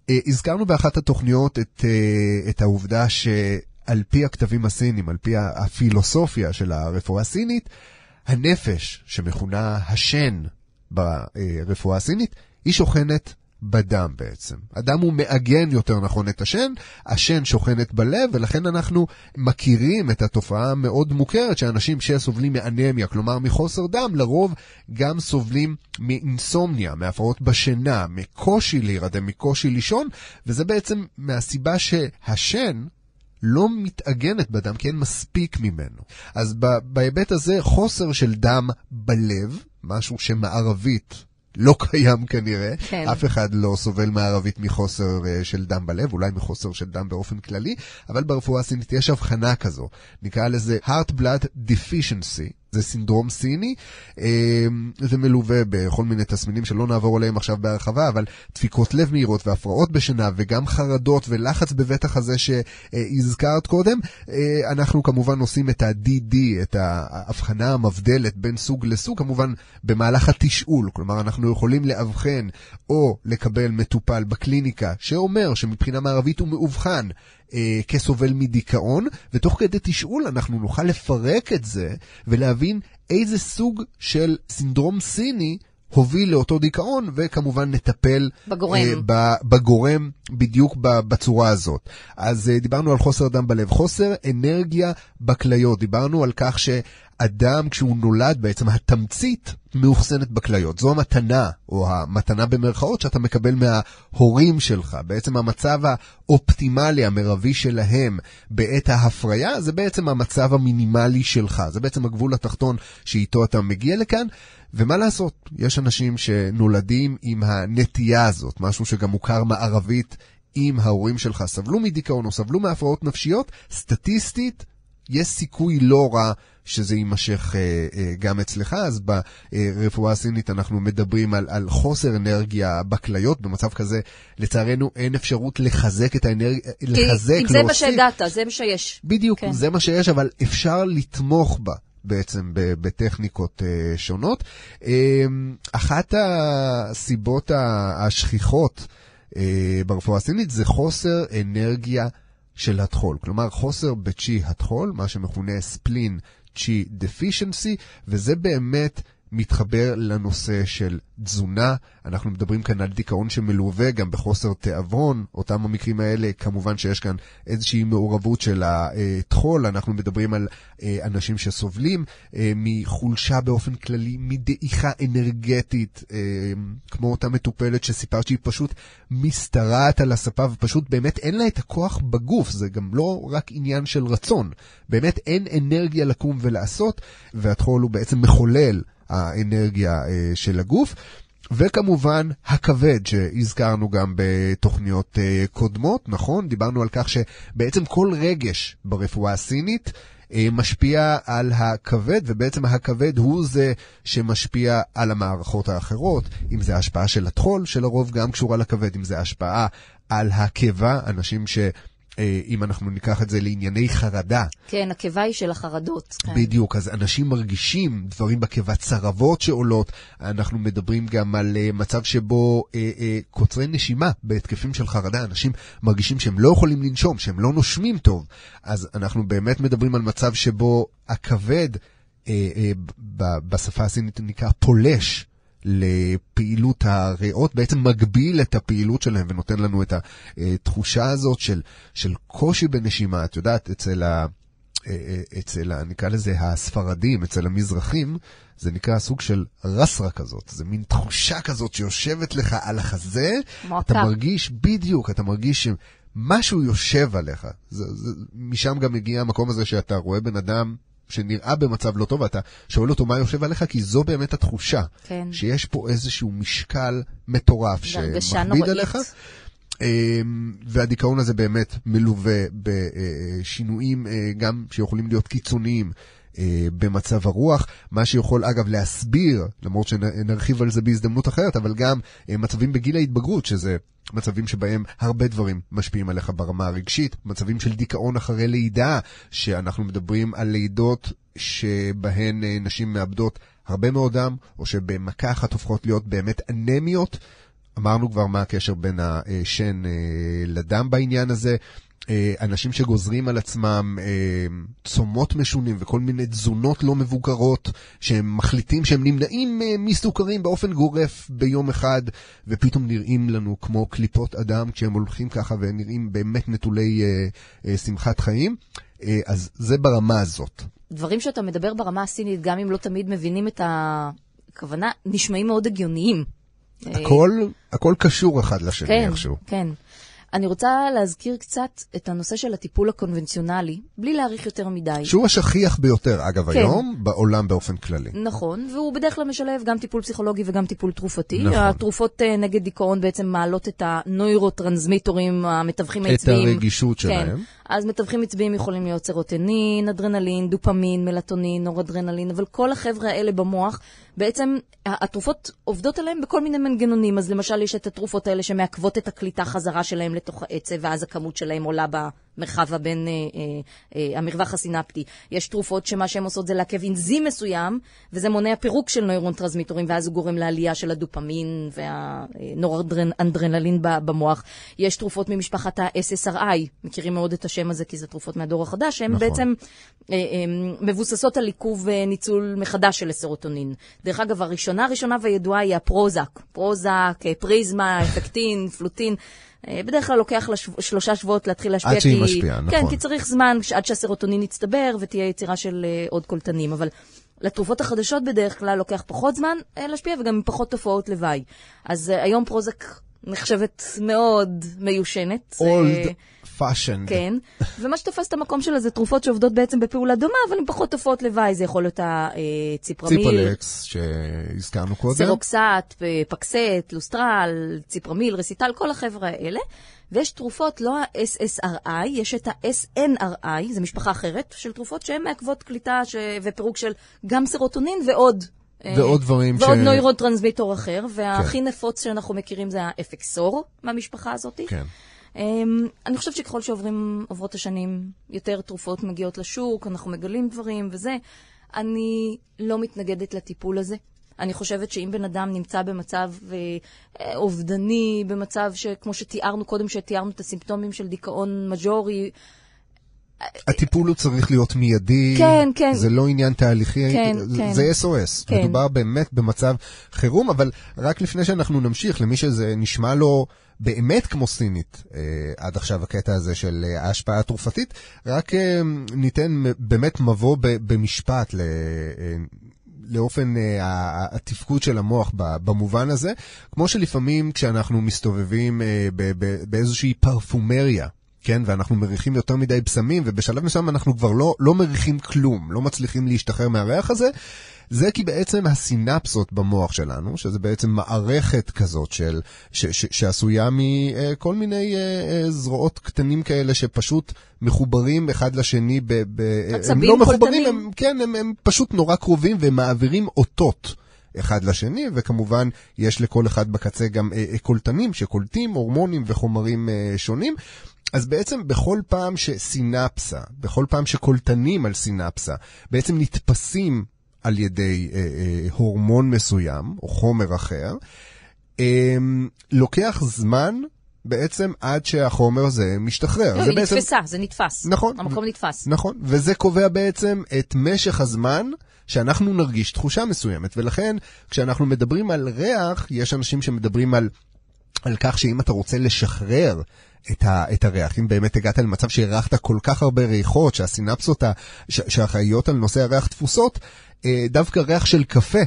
אה, הזכרנו באחת התוכניות את, אה, את העובדה שעל פי הכתבים הסינים, על פי הפילוסופיה של הרפואה הסינית, הנפש, שמכונה השן ברפואה הסינית, היא שוכנת בדם בעצם. הדם הוא מעגן יותר נכון את השן, השן שוכנת בלב, ולכן אנחנו מכירים את התופעה המאוד מוכרת שאנשים שסובלים מאנמיה, כלומר מחוסר דם, לרוב גם סובלים מאינסומניה, מהפרעות בשינה, מקושי להירדם, מקושי לישון, וזה בעצם מהסיבה שהשן לא מתעגנת בדם כי אין מספיק ממנו. אז בהיבט הזה חוסר של דם בלב, משהו שמערבית לא קיים כנראה, כן. אף אחד לא סובל מערבית מחוסר uh, של דם בלב, אולי מחוסר של דם באופן כללי, אבל ברפואה הסינית יש הבחנה כזו, נקרא לזה heart blood deficiency. זה סינדרום סיני, אה, זה מלווה בכל מיני תסמינים שלא נעבור עליהם עכשיו בהרחבה, אבל דפיקות לב מהירות והפרעות בשינה וגם חרדות ולחץ בבית החזה שהזכרת קודם. אה, אנחנו כמובן עושים את ה-DD, את ההבחנה המבדלת בין סוג לסוג, כמובן במהלך התשאול, כלומר אנחנו יכולים לאבחן או לקבל מטופל בקליניקה שאומר שמבחינה מערבית הוא מאובחן. אה, כסובל מדיכאון, ותוך כדי תשאול אנחנו נוכל לפרק את זה ולהבין איזה סוג של סינדרום סיני הוביל לאותו דיכאון, וכמובן נטפל בגורם. אה, ב- בגורם בדיוק ב- בצורה הזאת. אז אה, דיברנו על חוסר דם בלב, חוסר אנרגיה בכליות, דיברנו על כך שאדם כשהוא נולד בעצם התמצית מאוחסנת בכליות. זו המתנה, או המתנה במרכאות, שאתה מקבל מההורים שלך. בעצם המצב האופטימלי, המרבי שלהם בעת ההפריה, זה בעצם המצב המינימלי שלך. זה בעצם הגבול התחתון שאיתו אתה מגיע לכאן. ומה לעשות, יש אנשים שנולדים עם הנטייה הזאת, משהו שגם מוכר מערבית, אם ההורים שלך סבלו מדיכאון או סבלו מהפרעות נפשיות, סטטיסטית יש סיכוי לא רע שזה יימשך אה, אה, גם אצלך, אז ברפואה הסינית אנחנו מדברים על, על חוסר אנרגיה בכליות, במצב כזה לצערנו אין אפשרות לחזק את האנרגיה, כי לחזק, אם זה מה להוסיף. שהגעת, זה מה שיש. בדיוק, כן. זה מה שיש, אבל אפשר לתמוך בה. בעצם בטכניקות שונות. Um, אחת הסיבות השכיחות ברפואה הסינית זה חוסר אנרגיה של הטחול. כלומר, חוסר בצ'י הטחול, מה שמכונה ספלין צ'י דפישנסי, וזה באמת מתחבר לנושא של תזונה. אנחנו מדברים כאן על דיכאון שמלווה גם בחוסר תיאבון. אותם המקרים האלה, כמובן שיש כאן איזושהי מעורבות של הטחול. אנחנו מדברים על אה, אנשים שסובלים אה, מחולשה באופן כללי, מדעיכה אנרגטית, אה, כמו אותה מטופלת שסיפרת שהיא פשוט משתרעת על הספה ופשוט באמת אין לה את הכוח בגוף. זה גם לא רק עניין של רצון. באמת אין אנרגיה לקום ולעשות, והטחול הוא בעצם מחולל האנרגיה אה, של הגוף. וכמובן, הכבד שהזכרנו גם בתוכניות אה, קודמות, נכון? דיברנו על כך שבעצם כל רגש ברפואה הסינית, אה, משפיע על הכבד, ובעצם הכבד הוא זה שמשפיע על המערכות האחרות, אם זה ההשפעה של הטחול, שלרוב גם קשורה לכבד, אם זה השפעה על הקיבה, אנשים ש... אה, אם אנחנו ניקח את זה לענייני חרדה. כן, הקיבה היא של החרדות. כן. בדיוק, אז אנשים מרגישים דברים בקיבה, צרבות שעולות. אנחנו מדברים גם על uh, מצב שבו uh, uh, קוצרי נשימה בהתקפים של חרדה, אנשים מרגישים שהם לא יכולים לנשום, שהם לא נושמים טוב. אז אנחנו באמת מדברים על מצב שבו הכבד, uh, uh, בשפה הסינית נקרא פולש. לפעילות הריאות, בעצם מגביל את הפעילות שלהם ונותן לנו את התחושה הזאת של, של קושי בנשימה. את יודעת, אצל ה... אצל, ה, נקרא לזה הספרדים, אצל המזרחים, זה נקרא סוג של רסרה כזאת. זה מין תחושה כזאת שיושבת לך על החזה. מועקה. אתה מרגיש, בדיוק, אתה מרגיש שמשהו יושב עליך. זה, זה, משם גם מגיע המקום הזה שאתה רואה בן אדם שנראה במצב לא טוב, ואתה שואל אותו מה יושב עליך, כי זו באמת התחושה. כן. שיש פה איזשהו משקל מטורף שמכביד עליך. אמ, והדיכאון הזה באמת מלווה בשינויים אה, גם שיכולים להיות קיצוניים. אה, במצב הרוח, מה שיכול אגב להסביר, למרות שנרחיב על זה בהזדמנות אחרת, אבל גם אה, מצבים בגיל ההתבגרות, שזה מצבים שבהם הרבה דברים משפיעים עליך ברמה הרגשית, מצבים של דיכאון אחרי לידה, שאנחנו מדברים על לידות שבהן אה, נשים מאבדות הרבה מאוד דם, או שבמכה אחת הופכות להיות באמת אנמיות. אמרנו כבר מה הקשר בין השן לדם בעניין הזה. אה, אנשים שגוזרים על עצמם אה, צומות משונים וכל מיני תזונות לא מבוקרות, שהם מחליטים שהם נמנעים אה, מסוכרים באופן גורף ביום אחד, ופתאום נראים לנו כמו קליפות אדם כשהם הולכים ככה ונראים באמת נטולי שמחת חיים. אז זה ברמה הזאת. דברים שאתה מדבר ברמה הסינית, גם אם לא תמיד מבינים את הכוונה, נשמעים מאוד הגיוניים. הכל, הכל קשור אחד לשני כן, איכשהו. כן. אני רוצה להזכיר קצת את הנושא של הטיפול הקונבנציונלי, בלי להאריך יותר מדי. שהוא השכיח ביותר, אגב, כן. היום, בעולם באופן כללי. נכון, והוא בדרך כלל משלב גם טיפול פסיכולוגי וגם טיפול תרופתי. נכון. התרופות אה, נגד דיכאון בעצם מעלות את הנוירוטרנסמיטורים, המתווכים העצביים. את הרגישות כן. שלהם. אז מתווכים עצביים יכולים להיות סרוטונין, אדרנלין, דופמין, מלטונין, נורדרנלין, אבל כל החבר'ה האלה במוח, בעצם התרופות עובדות עליהם בכל מיני מנגנונים. אז למשל, יש את התרופות האלה שמעכבות את הקליטה חזרה שלהם לתוך העצב, ואז הכמות שלהם עולה במרחב הבין, אה, אה, אה, המרווח הסינפטי. יש תרופות שמה שהן עושות זה לעכב אנזים מסוים, וזה מונע פירוק של נוירוטרנסמיטורים, ואז הוא גורם לעלייה של הדופמין והנורדרנלין במוח. יש תרופות ממשפחת ה-SSRI, מכירים מאוד את השם הזה כי זה תרופות מהדור החדש, שהן נכון. בעצם אה, אה, מבוססות על עיכוב אה, ניצול מחדש של הסרוטונין. דרך אגב, הראשונה הראשונה והידועה היא הפרוזק. פרוזק, פריזמה, אפקטין, פלוטין. בדרך כלל לוקח לש... שלושה שבועות להתחיל להשפיע. עד שהיא משפיעה, נכון. כן, כי צריך זמן עד שהסרוטונין יצטבר ותהיה יצירה של עוד קולטנים. אבל לתרופות החדשות בדרך כלל לוקח פחות זמן להשפיע וגם עם פחות תופעות לוואי. אז היום פרוזק נחשבת מאוד מיושנת. אולד fashioned. כן, ומה שתופס את המקום שלה זה תרופות שעובדות בעצם בפעולה דומה, אבל עם פחות תופעות לוואי, זה יכול להיות הציפרמיל. ציפרלקס, שהזכרנו קודם. סרוקסט, פקסט, לוסטרל, ציפרמיל, רסיטל, כל החבר'ה האלה. ויש תרופות, לא ה-SSRI, יש את ה-SNRI, זו משפחה אחרת של תרופות שהן מעכבות קליטה ש... ופירוק של גם סרוטונין ועוד. אה, ועוד דברים ועוד ש... ועוד נוירוטרנסמיטור אחר, והכי כן. נפוץ שאנחנו מכירים זה האפקסור מהמשפחה הזאת. כן. Um, אני חושבת שככל שעוברות השנים, יותר תרופות מגיעות לשוק, אנחנו מגלים דברים וזה. אני לא מתנגדת לטיפול הזה. אני חושבת שאם בן אדם נמצא במצב אה, אובדני, במצב שכמו שתיארנו קודם, שתיארנו את הסימפטומים של דיכאון מז'ורי, הטיפול הוא צריך להיות מיידי, כן, כן. זה לא עניין תהליכי, כן, זה, כן. זה SOS. כן. מדובר באמת במצב חירום, אבל רק לפני שאנחנו נמשיך, למי שזה נשמע לו באמת כמו סינית, אה, עד עכשיו הקטע הזה של אה, ההשפעה התרופתית, רק אה, ניתן באמת מבוא ב, במשפט ל... אה, לאופן uh, התפקוד של המוח במובן הזה, כמו שלפעמים כשאנחנו מסתובבים uh, באיזושהי פרפומריה, כן, ואנחנו מריחים יותר מדי בשמים, ובשלב מסוים אנחנו כבר לא, לא מריחים כלום, לא מצליחים להשתחרר מהריח הזה. זה כי בעצם הסינפסות במוח שלנו, שזה בעצם מערכת כזאת של, ש, ש, שעשויה מכל מיני uh, uh, זרועות קטנים כאלה שפשוט מחוברים אחד לשני, ב, ב, הם לא מחוברים. הם, כן, הם, הם פשוט נורא קרובים והם מעבירים אותות. אחד לשני, וכמובן יש לכל אחד בקצה גם אה, אה, קולטנים שקולטים הורמונים וחומרים אה, שונים. אז בעצם בכל פעם שסינפסה, בכל פעם שקולטנים על סינפסה, בעצם נתפסים על ידי אה, אה, הורמון מסוים, או חומר אחר, אה, לוקח זמן בעצם עד שהחומר הזה משתחרר. לא, זה היא בעצם... נתפסה, זה נתפס. נכון. המקום נתפס. נכון, וזה קובע בעצם את משך הזמן שאנחנו נרגיש תחושה מסוימת, ולכן כשאנחנו מדברים על ריח, יש אנשים שמדברים על, על כך שאם אתה רוצה לשחרר את, ה, את הריח, אם באמת הגעת למצב שהרחת כל כך הרבה ריחות, שהסינפסות ה- ש- שהאחראיות על נושא הריח תפוסות, אה, דווקא ריח של קפה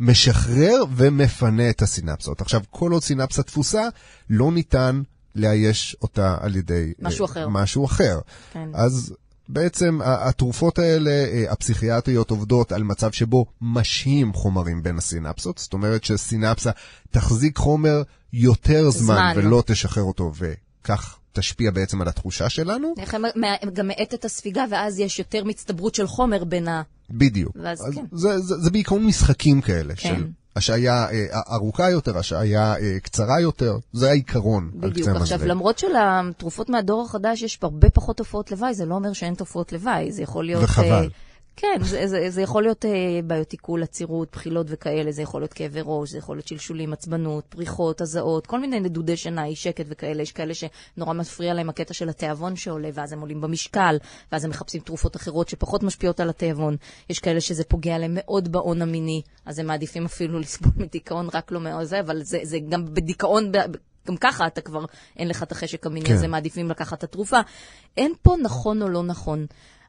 משחרר ומפנה את הסינפסות. עכשיו, כל עוד סינפסה תפוסה, לא ניתן לאייש אותה על ידי אה, משהו אחר. משהו אחר. כן. אז בעצם התרופות האלה, אה, הפסיכיאטריות עובדות על מצב שבו משהים חומרים בין הסינפסות, זאת אומרת שסינפסה תחזיק חומר יותר זמן, זמן. ולא תשחרר אותו, וכך תשפיע בעצם על התחושה שלנו. איך הם- מה- גם מאט את הספיגה, ואז יש יותר מצטברות של חומר בין ה... בדיוק. ואז אז כן. זה, זה, זה בעיקרון משחקים כאלה, כן. של השעיה אה, ארוכה יותר, השעיה אה, קצרה יותר, זה העיקרון על בדיוק. קצה עכשיו, המזלג. למרות שלתרופות מהדור החדש יש הרבה פחות תופעות לוואי, זה לא אומר שאין תופעות לוואי, זה יכול להיות... וחבל. אה, כן, זה, זה, זה יכול להיות אה, בעיות עיכול, עצירות, בחילות וכאלה, זה יכול להיות כאבי ראש, זה יכול להיות שלשולים, עצבנות, פריחות, הזעות, כל מיני נדודי שינה, אי שקט וכאלה. יש כאלה שנורא מפריע להם הקטע של התיאבון שעולה, ואז הם עולים במשקל, ואז הם מחפשים תרופות אחרות שפחות משפיעות על התיאבון. יש כאלה שזה פוגע להם מאוד בהון המיני, אז הם מעדיפים אפילו לסבול מדיכאון, רק לא מאוד זה, אבל זה, זה גם בדיכאון... ב- גם ככה אתה כבר, אין לך את החשק המיני, כן. אז הם מעדיפים לקחת את התרופה. אין פה נכון או לא נכון.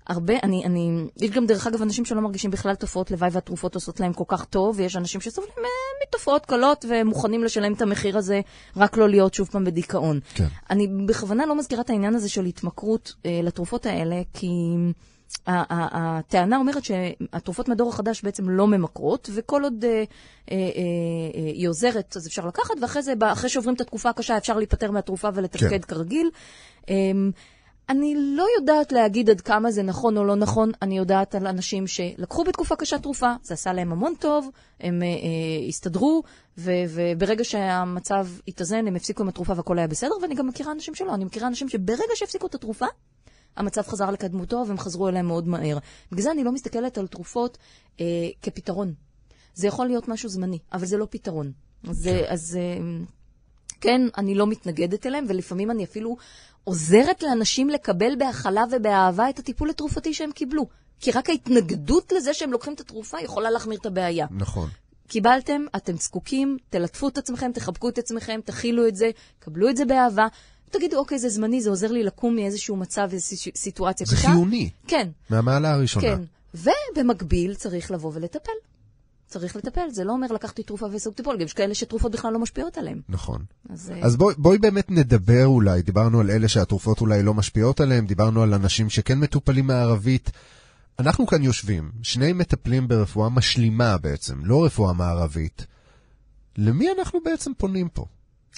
הרבה, אני, אני, יש גם דרך אגב אנשים שלא מרגישים בכלל תופעות לוואי והתרופות עושות להם כל כך טוב, ויש אנשים שסובלים אה, מתופעות קלות ומוכנים לשלם את המחיר הזה, רק לא להיות שוב פעם בדיכאון. כן. אני בכוונה לא מזכירה את העניין הזה של התמכרות אה, לתרופות האלה, כי הטענה אומרת שהתרופות מהדור החדש בעצם לא ממכרות, וכל עוד אה, אה, אה, היא עוזרת אז אפשר לקחת, ואחרי זה, אחרי שעוברים את התקופה הקשה אפשר להיפטר מהתרופה ולתפקד כן. כרגיל. אני לא יודעת להגיד עד כמה זה נכון או לא נכון, אני יודעת על אנשים שלקחו בתקופה קשה תרופה, זה עשה להם המון טוב, הם אה, אה, הסתדרו, ו- וברגע שהמצב התאזן, הם הפסיקו עם התרופה והכל היה בסדר, ואני גם מכירה אנשים שלא, אני מכירה אנשים שברגע שהפסיקו את התרופה, המצב חזר לקדמותו והם חזרו אליהם מאוד מהר. בגלל זה אני לא מסתכלת על תרופות אה, כפתרון. זה יכול להיות משהו זמני, אבל זה לא פתרון. אז, כן. אז אה, כן, אני לא מתנגדת אליהם, ולפעמים אני אפילו עוזרת לאנשים לקבל בהכלה ובאהבה את הטיפול התרופתי שהם קיבלו. כי רק ההתנגדות לזה שהם לוקחים את התרופה יכולה להחמיר את הבעיה. נכון. קיבלתם, אתם זקוקים, תלטפו את עצמכם, תחבקו את עצמכם, תכילו את זה, קבלו את זה באהבה. תגידו, אוקיי, זה זמני, זה עוזר לי לקום מאיזשהו מצב, איזושהי סיטואציה זה קשה. חיוני, כן, מהמעלה הראשונה. כן. ובמקביל צריך לבוא ולטפל. צריך לטפל, זה לא אומר לקחתי תרופה וסוג טיפול, גם יש כאלה שתרופות בכלל לא משפיעות עליהם. נכון. אז, אה, אז בואי, בואי באמת נדבר אולי, דיברנו על אלה שהתרופות אולי לא משפיעות עליהם, דיברנו על אנשים שכן מטופלים מערבית. אנחנו כאן יושבים, שני מטפלים ברפואה משלימה בעצם, לא רפואה מערבית. למי אנחנו בעצם פונים פה?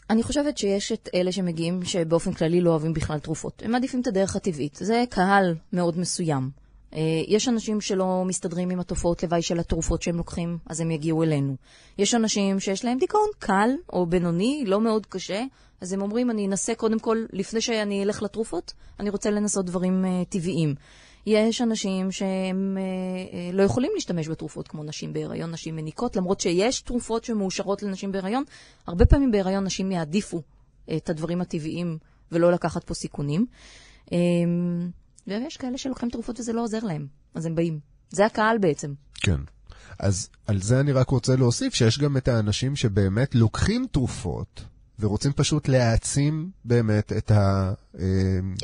אני חושבת שיש את אלה שמגיעים שבאופן כללי לא אוהבים בכלל תרופות. הם מעדיפים את הדרך הטבעית. זה קהל מאוד מסוים. אה, יש אנשים שלא מסתדרים עם התופעות לוואי של התרופות שהם לוקחים, אז הם יגיעו אלינו. יש אנשים שיש להם דיכאון קל או בינוני, לא מאוד קשה, אז הם אומרים, אני אנסה קודם כל, לפני שאני אלך לתרופות, אני רוצה לנסות דברים uh, טבעיים. יש אנשים שהם אה, לא יכולים להשתמש בתרופות כמו נשים בהיריון, נשים מניקות, למרות שיש תרופות שמאושרות לנשים בהיריון. הרבה פעמים בהיריון נשים יעדיפו את הדברים הטבעיים ולא לקחת פה סיכונים. אה, ויש כאלה שלוקחים תרופות וזה לא עוזר להם, אז הם באים. זה הקהל בעצם. כן. אז על זה אני רק רוצה להוסיף שיש גם את האנשים שבאמת לוקחים תרופות ורוצים פשוט להעצים באמת את, ה, אה,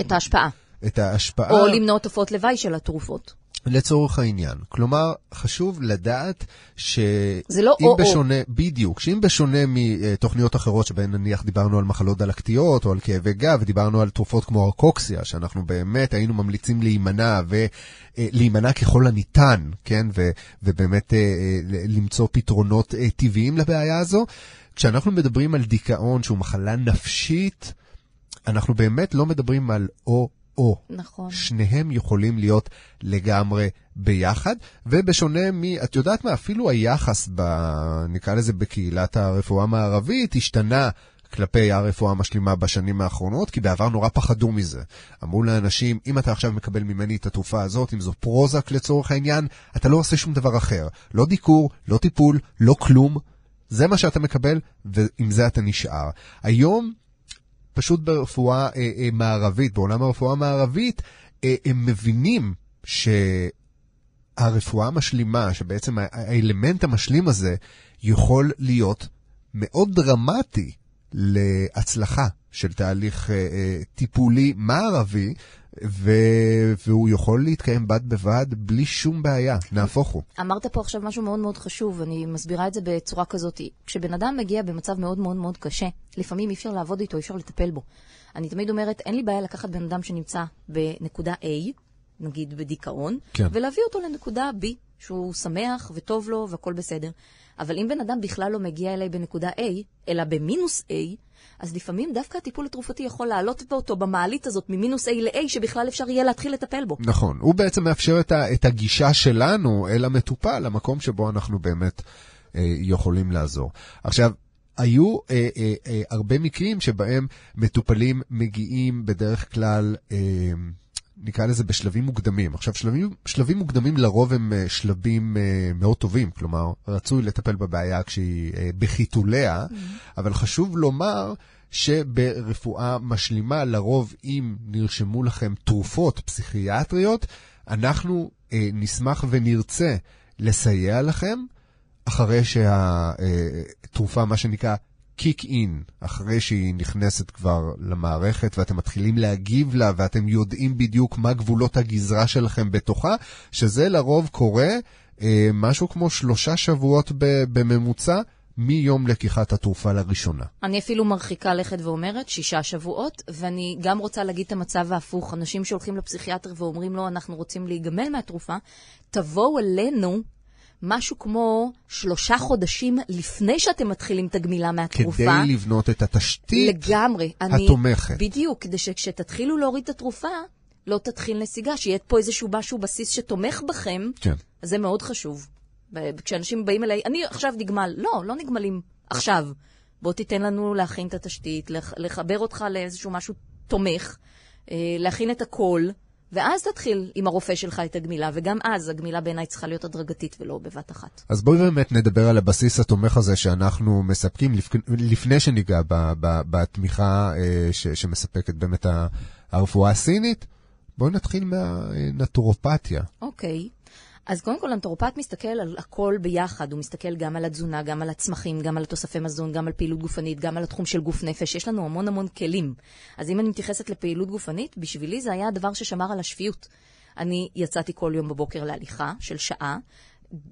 את ההשפעה. את ההשפעה. או למנוע תופעות לוואי של התרופות. לצורך העניין. כלומר, חשוב לדעת שאם זה לא או-או. בשונה, בדיוק, שאם בשונה מתוכניות אחרות שבהן נניח דיברנו על מחלות דלקתיות או על כאבי גב, ודיברנו על תרופות כמו ארקוקסיה, שאנחנו באמת היינו ממליצים להימנע ולהימנע ככל הניתן, כן, ו, ובאמת אה, אה, למצוא פתרונות אה, טבעיים לבעיה הזו. כשאנחנו מדברים על דיכאון שהוא מחלה נפשית, אנחנו באמת לא מדברים על או או. נכון. שניהם יכולים להיות לגמרי ביחד, ובשונה מ... את יודעת מה? אפילו היחס, ב, נקרא לזה בקהילת הרפואה המערבית, השתנה. כלפי הרפואה המשלימה בשנים האחרונות, כי בעבר נורא פחדו מזה. אמרו לאנשים, אם אתה עכשיו מקבל ממני את התרופה הזאת, אם זו פרוזק לצורך העניין, אתה לא עושה שום דבר אחר. לא דיקור, לא טיפול, לא כלום. זה מה שאתה מקבל, ועם זה אתה נשאר. היום פשוט ברפואה אה, אה, מערבית, בעולם הרפואה המערבית, אה, הם מבינים שהרפואה המשלימה, שבעצם האלמנט המשלים הזה, יכול להיות מאוד דרמטי להצלחה של תהליך אה, אה, טיפולי מערבי, ו... והוא יכול להתקיים בד בבד בלי שום בעיה, נהפוך הוא. אמרת פה עכשיו משהו מאוד מאוד חשוב, אני מסבירה את זה בצורה כזאת. כשבן אדם מגיע במצב מאוד מאוד מאוד קשה, לפעמים אי אפשר לעבוד איתו, אי אפשר לטפל בו. אני תמיד אומרת, אין לי בעיה לקחת בן אדם שנמצא בנקודה A, נגיד בדיכאון, כן. ולהביא אותו לנקודה B, שהוא שמח וטוב לו והכל בסדר. אבל אם בן אדם בכלל לא מגיע אליי בנקודה A, אלא במינוס A, אז לפעמים דווקא הטיפול התרופתי יכול לעלות אותו במעלית הזאת ממינוס A ל-A, שבכלל אפשר יהיה להתחיל לטפל בו. נכון, הוא בעצם מאפשר את, ה, את הגישה שלנו אל המטופל, למקום שבו אנחנו באמת אה, יכולים לעזור. עכשיו, היו אה, אה, אה, הרבה מקרים שבהם מטופלים מגיעים בדרך כלל... אה, נקרא לזה בשלבים מוקדמים. עכשיו, שלבים, שלבים מוקדמים לרוב הם uh, שלבים uh, מאוד טובים, כלומר, רצוי לטפל בבעיה כשהיא uh, בחיתוליה, mm-hmm. אבל חשוב לומר שברפואה משלימה, לרוב אם נרשמו לכם תרופות פסיכיאטריות, אנחנו uh, נשמח ונרצה לסייע לכם, אחרי שהתרופה, מה שנקרא, קיק אין, אחרי שהיא נכנסת כבר למערכת ואתם מתחילים להגיב לה ואתם יודעים בדיוק מה גבולות הגזרה שלכם בתוכה, שזה לרוב קורה אה, משהו כמו שלושה שבועות בממוצע. מיום לקיחת התרופה לראשונה. אני אפילו מרחיקה לכת ואומרת שישה שבועות, ואני גם רוצה להגיד את המצב ההפוך. אנשים שהולכים לפסיכיאטר ואומרים לו, אנחנו רוצים להיגמל מהתרופה, תבואו אלינו משהו כמו שלושה חודשים לפני שאתם מתחילים את הגמילה מהתרופה. כדי לבנות את התשתית לגמרי. התומכת. אני, בדיוק, כדי שכשתתחילו להוריד את התרופה, לא תתחיל נסיגה, שיהיה פה איזשהו משהו בסיס שתומך בכם. כן. אז זה מאוד חשוב. כשאנשים באים אליי, אני עכשיו נגמל. לא, לא נגמלים עכשיו. בוא תיתן לנו להכין את התשתית, לחבר אותך לאיזשהו משהו תומך, אה, להכין את הכל. ואז תתחיל עם הרופא שלך את הגמילה, וגם אז הגמילה בעיניי צריכה להיות הדרגתית ולא בבת אחת. אז בואי באמת נדבר על הבסיס התומך הזה שאנחנו מספקים לפני שניגע בתמיכה אה, שמספקת באמת הרפואה הסינית. בואי נתחיל מהנטורופתיה. אוקיי. Okay. אז קודם כל, אנתרופט מסתכל על הכל ביחד. הוא מסתכל גם על התזונה, גם על הצמחים, גם על תוספי מזון, גם על פעילות גופנית, גם על התחום של גוף נפש. יש לנו המון המון כלים. אז אם אני מתייחסת לפעילות גופנית, בשבילי זה היה הדבר ששמר על השפיות. אני יצאתי כל יום בבוקר להליכה של שעה,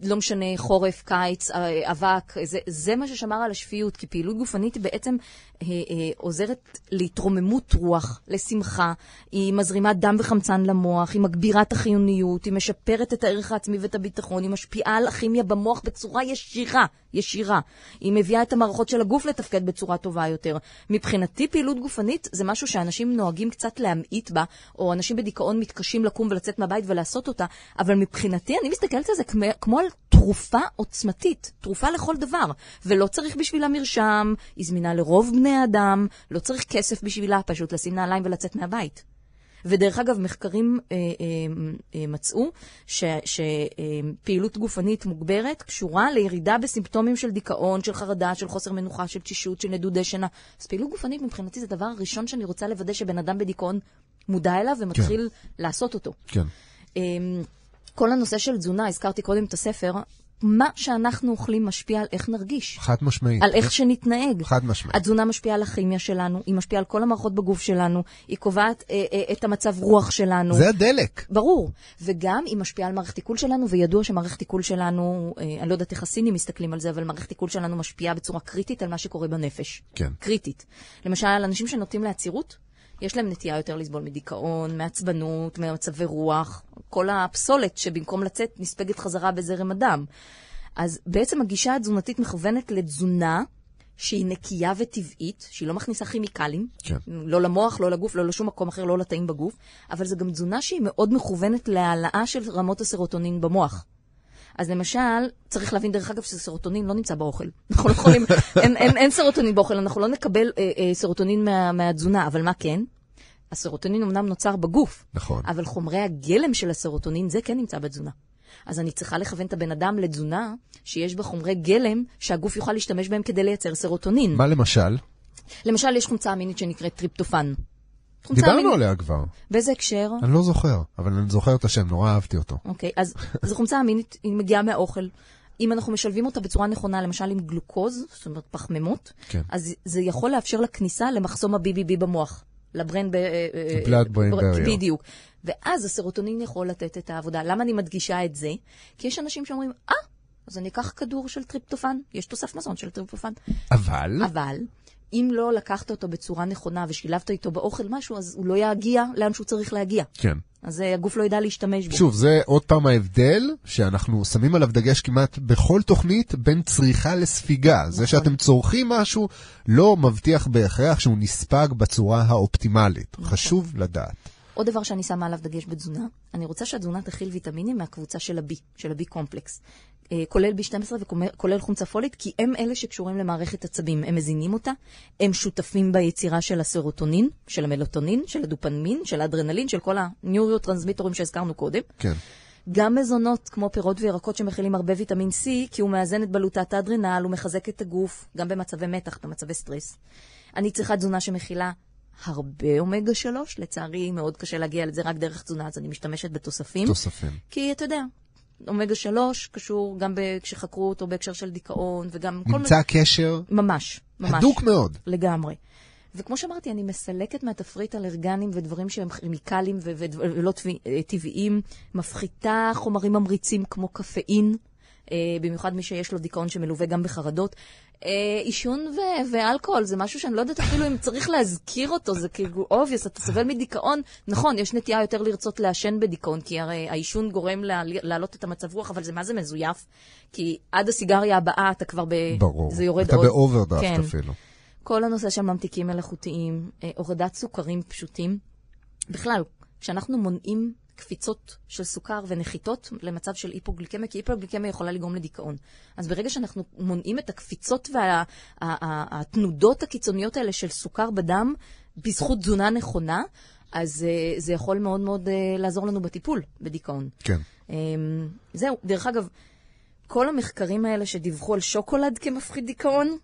לא משנה, חורף, קיץ, אה, אבק, זה, זה מה ששמר על השפיות, כי פעילות גופנית בעצם אה, אה, עוזרת להתרוממות רוח, לשמחה, היא מזרימה דם וחמצן למוח, היא מגבירה את החיוניות, היא משפרת את הערך העצמי ואת הביטחון, היא משפיעה על הכימיה במוח בצורה ישירה, ישירה. היא מביאה את המערכות של הגוף לתפקד בצורה טובה יותר. מבחינתי פעילות גופנית זה משהו שאנשים נוהגים קצת להמעיט בה, או אנשים בדיכאון מתקשים לקום ולצאת מהבית ולעשות אותה, אבל מבחינתי אני מסתכלת על זה כמו... כמו על תרופה עוצמתית, תרופה לכל דבר, ולא צריך בשבילה מרשם, היא זמינה לרוב בני האדם, לא צריך כסף בשבילה, פשוט לשים נעליים ולצאת מהבית. ודרך אגב, מחקרים אה, אה, אה, מצאו שפעילות אה, גופנית מוגברת קשורה לירידה בסימפטומים של דיכאון, של חרדה, של חוסר מנוחה, של תשישות, של נדודי שינה. אז פעילות גופנית מבחינתי זה הדבר הראשון שאני רוצה לוודא שבן אדם בדיכאון מודע אליו ומתחיל כן. לעשות אותו. כן. אה, כל הנושא של תזונה, הזכרתי קודם את הספר, מה שאנחנו אוכלים משפיע על איך נרגיש, חד משמעית. על איך שנתנהג. חד משמעית. התזונה משפיעה על הכימיה שלנו, היא משפיעה על כל המערכות בגוף שלנו, היא קובעת אה, אה, את המצב רוח שלנו. זה הדלק. ברור. וגם היא משפיעה על מערכת עיכול שלנו, וידוע שמערכת עיכול שלנו, אה, אני לא יודעת איך הסינים מסתכלים על זה, אבל מערכת עיכול שלנו משפיעה בצורה קריטית על מה שקורה בנפש. כן. קריטית. למשל, אנשים שנוטים לעצירות, יש להם נטייה יותר לסבול מדיכאון, מעצבנות, ממצבי רוח, כל הפסולת שבמקום לצאת נספגת חזרה בזרם הדם. אז בעצם הגישה התזונתית מכוונת לתזונה שהיא נקייה וטבעית, שהיא לא מכניסה כימיקלים, כן. לא למוח, לא לגוף, לא לשום מקום אחר, לא לתאים בגוף, אבל זו גם תזונה שהיא מאוד מכוונת להעלאה של רמות הסרוטונין במוח. אז למשל, צריך להבין, דרך אגב, שסרוטונין לא נמצא באוכל. <laughs> אנחנו לא יכולים, אין, אין, אין סרוטונין באוכל, אנחנו לא נקבל אה, אה, סרוטונין מה, מהתזונה, אבל מה כן? הסרוטונין אמנם נוצר בגוף, נכון. אבל חומרי הגלם של הסרוטונין, זה כן נמצא בתזונה. אז אני צריכה לכוון את הבן אדם לתזונה שיש בה חומרי גלם שהגוף יוכל להשתמש בהם כדי לייצר סרוטונין. מה למשל? למשל, יש חומצה אמינית שנקראת טריפטופן. חומצה דיברנו עליה כבר. באיזה הקשר? אני לא זוכר, אבל אני זוכר את השם, נורא אהבתי אותו. אוקיי, אז זו חומצה אמינית, היא מגיעה מהאוכל. אם אנחנו משלבים אותה בצורה נכונה, למשל עם גלוקוז, זאת אומרת פחמימות, כן. אז זה יכול לאפשר לה כניסה למחסום ה-BBB במוח. לברן ב... Blood brain barrier. בדיוק. ואז הסרוטונין יכול לתת את העבודה. למה אני מדגישה את זה? כי יש אנשים שאומרים, אה, אז אני אקח כדור של טריפטופן, יש תוסף מזון של טריפטופן. אבל, אבל אם לא לקחת אותו בצורה נכונה ושילבת איתו באוכל משהו, אז הוא לא יגיע לאן שהוא צריך להגיע. כן. אז אה, הגוף לא ידע להשתמש בו. שוב, זה עוד פעם ההבדל שאנחנו שמים עליו דגש כמעט בכל תוכנית בין צריכה לספיגה. זה שאתם צורכים משהו לא מבטיח בהכרח שהוא נספג בצורה האופטימלית. חשוב לדעת. עוד דבר שאני שמה עליו דגש בתזונה, אני רוצה שהתזונה תכיל ויטמינים מהקבוצה של ה-B, של ה-B קומפלקס. אה, כולל B12 וכולל חומצה פולית, כי הם אלה שקשורים למערכת עצבים. הם מזינים אותה, הם שותפים ביצירה של הסרוטונין, של המלטונין, של הדופמין, של האדרנלין, של כל הנוירוטרנסמיטורים שהזכרנו קודם. כן. גם מזונות כמו פירות וירקות שמכילים הרבה ויטמין C, כי הוא מאזן את בלוטת האדרנל, הוא מחזק את הגוף, גם במצבי מתח, במצבי סטרס. אני צריכה תזונה שמכילה הרבה אומגה 3, לצערי מאוד קשה להגיע לזה רק דרך תזונה, אז אני משתמשת בתוספים. תוספים. כי אתה יודע, אומגה 3 קשור גם כשחקרו אותו בהקשר של דיכאון, וגם כל נמצא קשר ממש, ממש. הדוק מאוד. לגמרי. וכמו שאמרתי, אני מסלקת מהתפריט אלרגנים ודברים שהם כימיקלים ולא טבע- טבעיים, מפחיתה חומרים ממריצים כמו קפאין, במיוחד מי שיש לו דיכאון שמלווה גם בחרדות. אה, עישון ו- ואלכוהול זה משהו שאני לא יודעת אפילו אם צריך להזכיר אותו, זה כאילו obvious, אתה סובל מדיכאון. נכון, יש נטייה יותר לרצות לעשן בדיכאון, כי הרי העישון גורם לה- להעלות את המצב רוח, אבל זה מה זה מזויף? כי עד הסיגריה הבאה אתה כבר ב... ברור. זה יורד אתה עוד. באוברדרפט כן. אפילו. כל הנושא של ממתיקים מלאכותיים, אה, הורדת סוכרים פשוטים. בכלל, כשאנחנו מונעים קפיצות של סוכר ונחיתות למצב של היפוגליקמיה, כי היפוגליקמיה יכולה לגרום לדיכאון. אז ברגע שאנחנו מונעים את הקפיצות והתנודות הקיצוניות האלה של סוכר בדם, בזכות תזונה נכונה, אז אה, זה יכול מאוד מאוד אה, לעזור לנו בטיפול בדיכאון. כן. אמ, זהו, דרך אגב, כל המחקרים האלה שדיווחו על שוקולד כמפחית דיכאון,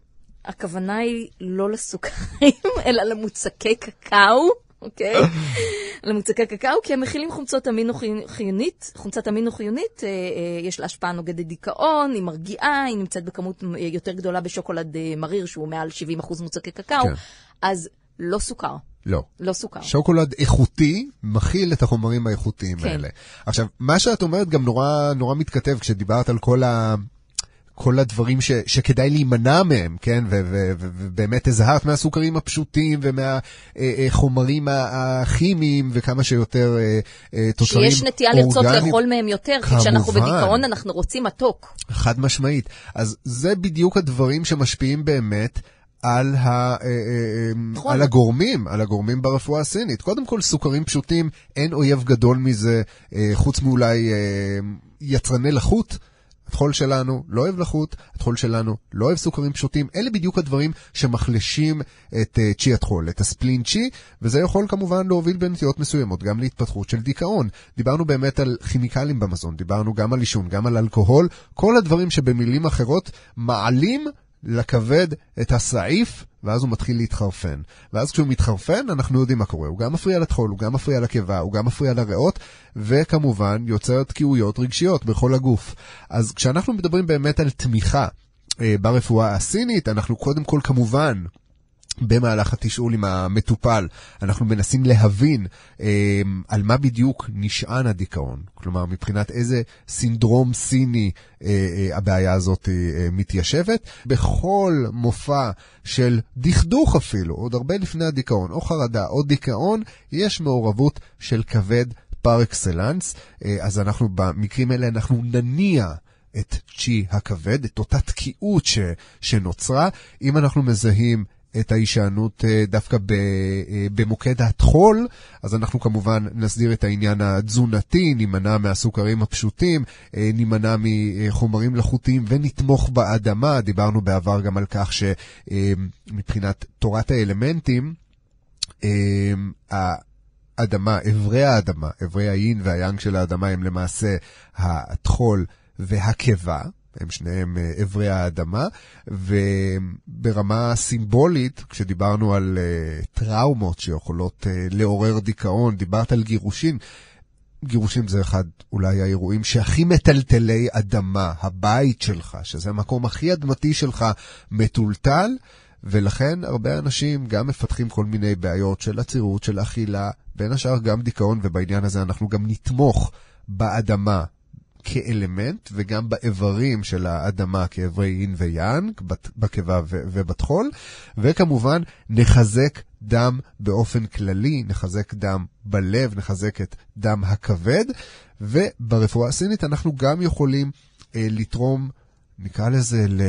הכוונה היא לא לסוכרים, <laughs> אלא למוצקי קקאו, אוקיי? <laughs> למוצקי קקאו, כי הם מכילים חומצות אמינו חי- חיונית, חומצת אמינו חיונית, אה, אה, יש לה השפעה נוגדת דיכאון, היא מרגיעה, היא נמצאת בכמות אה, יותר גדולה בשוקולד מריר, שהוא מעל 70% מוצקי קקאו, כן. אז לא סוכר, לא. לא סוכר. שוקולד איכותי מכיל את החומרים האיכותיים כן. האלה. עכשיו, מה שאת אומרת גם נורא, נורא מתכתב כשדיברת על כל ה... כל הדברים ש, שכדאי להימנע מהם, כן? ובאמת הזהרת מהסוכרים הפשוטים ומהחומרים הכימיים וכמה שיותר אה, אה, תוצרים שיש נטייה לרצות אורגניים. לאכול מהם יותר, כי כשאנחנו. בדיכאון אנחנו רוצים מתוק. חד משמעית. אז זה בדיוק הדברים שמשפיעים באמת על, ה, אה, אה, נכון. על הגורמים, על הגורמים ברפואה הסינית. קודם כל, סוכרים פשוטים, אין אויב גדול מזה, אה, חוץ מאולי אה, יצרני לחות. הטחול שלנו לא אוהב לחות, הטחול שלנו לא אוהב סוכרים פשוטים, אלה בדיוק הדברים שמחלישים את uh, צ'י הטחול, את הספלין צ'י, וזה יכול כמובן להוביל בנטיות מסוימות גם להתפתחות של דיכאון. דיברנו באמת על כימיקלים במזון, דיברנו גם על עישון, גם על אלכוהול, כל הדברים שבמילים אחרות מעלים לכבד את הסעיף, ואז הוא מתחיל להתחרפן. ואז כשהוא מתחרפן, אנחנו יודעים מה קורה. הוא גם מפריע לטחול, הוא גם מפריע לקיבה, הוא גם מפריע לריאות, וכמובן יוצר תקיעויות רגשיות בכל הגוף. אז כשאנחנו מדברים באמת על תמיכה אה, ברפואה הסינית, אנחנו קודם כל כמובן במהלך התשאול עם המטופל, אנחנו מנסים להבין אה, על מה בדיוק נשען הדיכאון. כלומר, מבחינת איזה סינדרום סיני אה, אה, הבעיה הזאת אה, מתיישבת. בכל מופע של דכדוך אפילו, עוד הרבה לפני הדיכאון, או חרדה או דיכאון, יש מעורבות של כבד פר אקסלנס. אה, אז אנחנו במקרים האלה, אנחנו נניע את צ'י הכבד, את אותה תקיעות ש, שנוצרה. אם אנחנו מזהים את ההישענות אה, דווקא אה, במוקד הטחול, אז אנחנו כמובן נסדיר את העניין התזונתי, נימנע מהסוכרים הפשוטים, אה, נימנע מחומרים מלאכותיים ונתמוך באדמה. דיברנו בעבר גם על כך שמבחינת תורת האלמנטים, האדמה, אברי האדמה, אברי האין והיאנג של האדמה הם למעשה הטחול והקיבה. הם שניהם אברי אה, האדמה, וברמה סימבולית, כשדיברנו על uh, טראומות שיכולות uh, לעורר דיכאון, דיברת על גירושים. גירושים זה אחד אולי האירועים שהכי מטלטלי אדמה, הבית שלך, שזה המקום הכי אדמתי שלך, מטולטל, ולכן הרבה אנשים גם מפתחים כל מיני בעיות של עצירות, של אכילה, בין השאר גם דיכאון, ובעניין הזה אנחנו גם נתמוך באדמה כאלמנט, וגם באיברים של האדמה כאיברי יין ויאנג, בקיבה ובטחול, וכמובן נחזק דם באופן כללי, נחזק דם בלב, נחזק את דם הכבד, וברפואה הסינית אנחנו גם יכולים אה, לתרום, נקרא לזה, ל...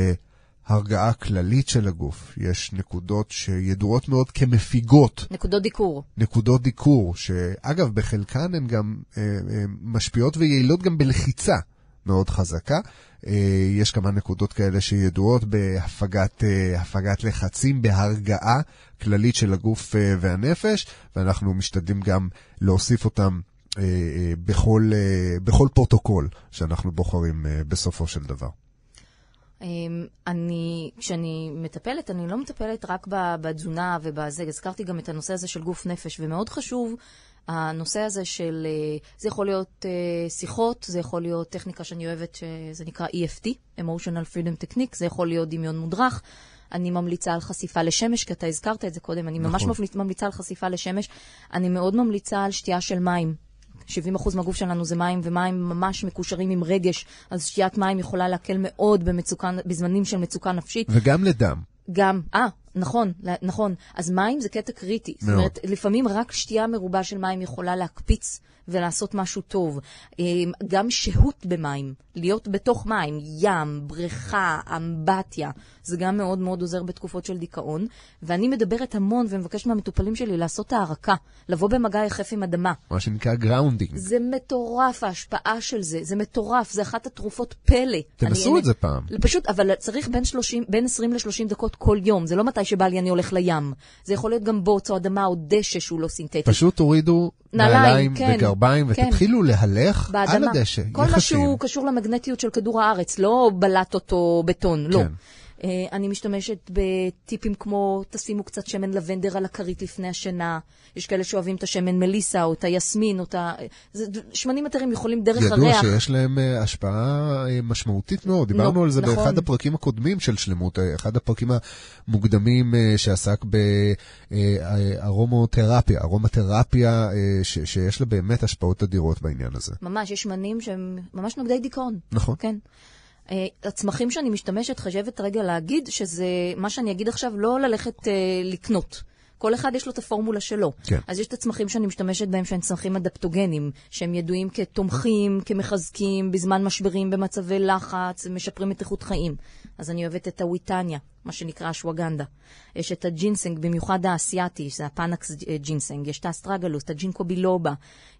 הרגעה כללית של הגוף. יש נקודות שידועות מאוד כמפיגות. נקודות דיקור. נקודות דיקור, שאגב, בחלקן הן גם אה, אה, משפיעות ויעילות גם בלחיצה מאוד חזקה. אה, יש כמה נקודות כאלה שידועות בהפגת אה, לחצים, בהרגעה כללית של הגוף אה, והנפש, ואנחנו משתדלים גם להוסיף אותם בכל, בכל פרוטוקול שאנחנו בוחרים בסופו של דבר. אמ, אני, כשאני מטפלת, אני לא מטפלת רק בתזונה ובזה, הזכרתי גם את הנושא הזה של גוף נפש, ומאוד חשוב הנושא הזה של, אה, זה יכול להיות אה, שיחות, זה יכול להיות טכניקה שאני אוהבת, שזה נקרא EFT, Emotional Freedom Technique, זה יכול להיות דמיון מודרך. אני ממליצה על חשיפה לשמש, כי אתה הזכרת את זה קודם, אני נכון. ממש ממליצה על חשיפה לשמש. אני מאוד ממליצה על שתייה של מים. 70% מהגוף שלנו זה מים, ומים ממש מקושרים עם רגש, אז שתיית מים יכולה להקל מאוד במצוקה, בזמנים של מצוקה נפשית. וגם לדם. גם, אה, נכון, נכון. אז מים זה קטע קריטי. מאוד. זאת אומרת, לפעמים רק שתייה מרובה של מים יכולה להקפיץ ולעשות משהו טוב. אמ, גם שהות במים, להיות בתוך מים, ים, בריכה, אמבטיה, זה גם מאוד מאוד עוזר בתקופות של דיכאון. ואני מדברת המון ומבקשת מהמטופלים שלי לעשות הארקה, לבוא במגע יחף עם אדמה. מה שנקרא grounding. זה מטורף ההשפעה של זה, זה מטורף, זה אחת התרופות פלא. תנסו את זה פעם. פשוט, אבל צריך בין, 30, בין 20 ל-30 דקות כל יום, זה לא מתי שבא לי אני הולך לים. זה יכול להיות גם בוץ או אדמה או דשא שהוא לא סינתטי. פשוט תורידו נעליים כן, וגרביים כן. ותתחילו להלך באדמה. על הדשא, כל יחסים. מה שהוא קשור למגנטיות של כדור הארץ, לא בלטות או בטון, לא. כן. לא. Uh, אני משתמשת בטיפים כמו, תשימו קצת שמן לבנדר על הכרית לפני השינה. יש כאלה שאוהבים את השמן מליסה, או את היסמין, או את ה... שמנים אתרים יכולים דרך הריח. ידוע שיש להם uh, השפעה uh, משמעותית מאוד. דיברנו לא, על זה נכון. באחד הפרקים הקודמים של שלמות, אחד הפרקים המוקדמים שעסק בארומותרפיה, ארומותרפיה ש, שיש לה באמת השפעות אדירות בעניין הזה. ממש, יש שמנים שהם ממש נוגדי דיכאון. נכון. כן. אה, הצמחים שאני משתמשת, חייבת רגע להגיד שזה, מה שאני אגיד עכשיו, לא ללכת uh, לקנות. כל אחד יש לו את הפורמולה שלו. כן. אז יש את הצמחים שאני משתמשת בהם שהם צמחים אדפטוגנים, שהם ידועים כתומכים, כמחזקים, בזמן משברים, במצבי לחץ, משפרים את איכות חיים. אז אני אוהבת את הוויטניה, מה שנקרא אשווגנדה. יש את הג'ינסנג, במיוחד האסייתי, שזה הפאנקס ג'ינסנג, יש את האסטרגלוס, את הג'ינקו בילובה.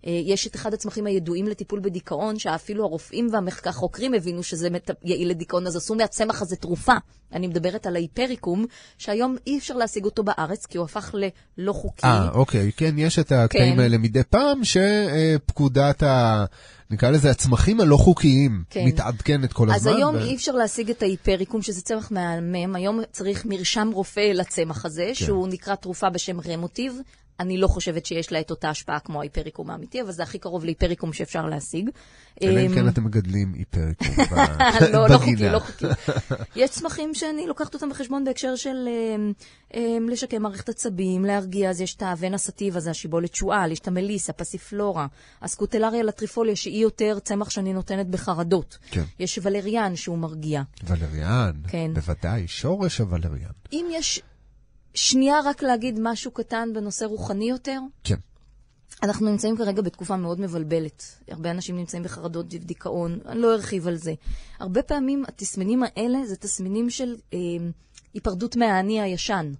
אה, יש את אחד הצמחים הידועים לטיפול בדיכאון, שאפילו הרופאים והחוקרים הבינו שזה יעיל לדיכאון, אז עשו מהצמח הזה תרופה. אני מדברת על ההיפריקום, שהיום אי אפשר להשיג אותו בארץ, כי הוא הפך ללא חוקי. אה, אוקיי, כן, יש את הקטעים כן. האלה מדי פעם, שפקודת ה... נקרא לזה הצמחים הלא חוקיים, כן. מתעדכנת כל הזמן. אז היום ו... אי אפשר להשיג את ההיפריקום, שזה צמח מהמם, היום צריך מרשם רופא לצמח הזה, כן. שהוא נקרא תרופה בשם רמוטיב. אני לא חושבת שיש לה את אותה השפעה כמו ההיפריקום האמיתי, אבל זה הכי קרוב להיפריקום שאפשר להשיג. אלא אם כן אמ, אתם מגדלים היפריקום <laughs> בגינה. לא, לא חוקי, לא חוקי. יש צמחים שאני לוקחת אותם בחשבון בהקשר של אמ, אמ, לשקם מערכת עצבים, להרגיע, אז יש את האבן הסטיב הזה, השיבולת שועל, יש את המליס, הפסיפלורה, הסקוטלריה לטריפוליה, שהיא יותר צמח שאני נותנת בחרדות. כן. יש ולריאן שהוא מרגיע. ולריאן, כן. בוודאי, שורש הוולריאן. אם יש שנייה רק להגיד משהו קטן בנושא רוחני יותר? כן. אנחנו נמצאים כרגע בתקופה מאוד מבלבלת. הרבה אנשים נמצאים בחרדות ודיכאון, אני לא ארחיב על זה. הרבה פעמים התסמינים האלה זה תסמינים של אה, היפרדות מהאני הישן.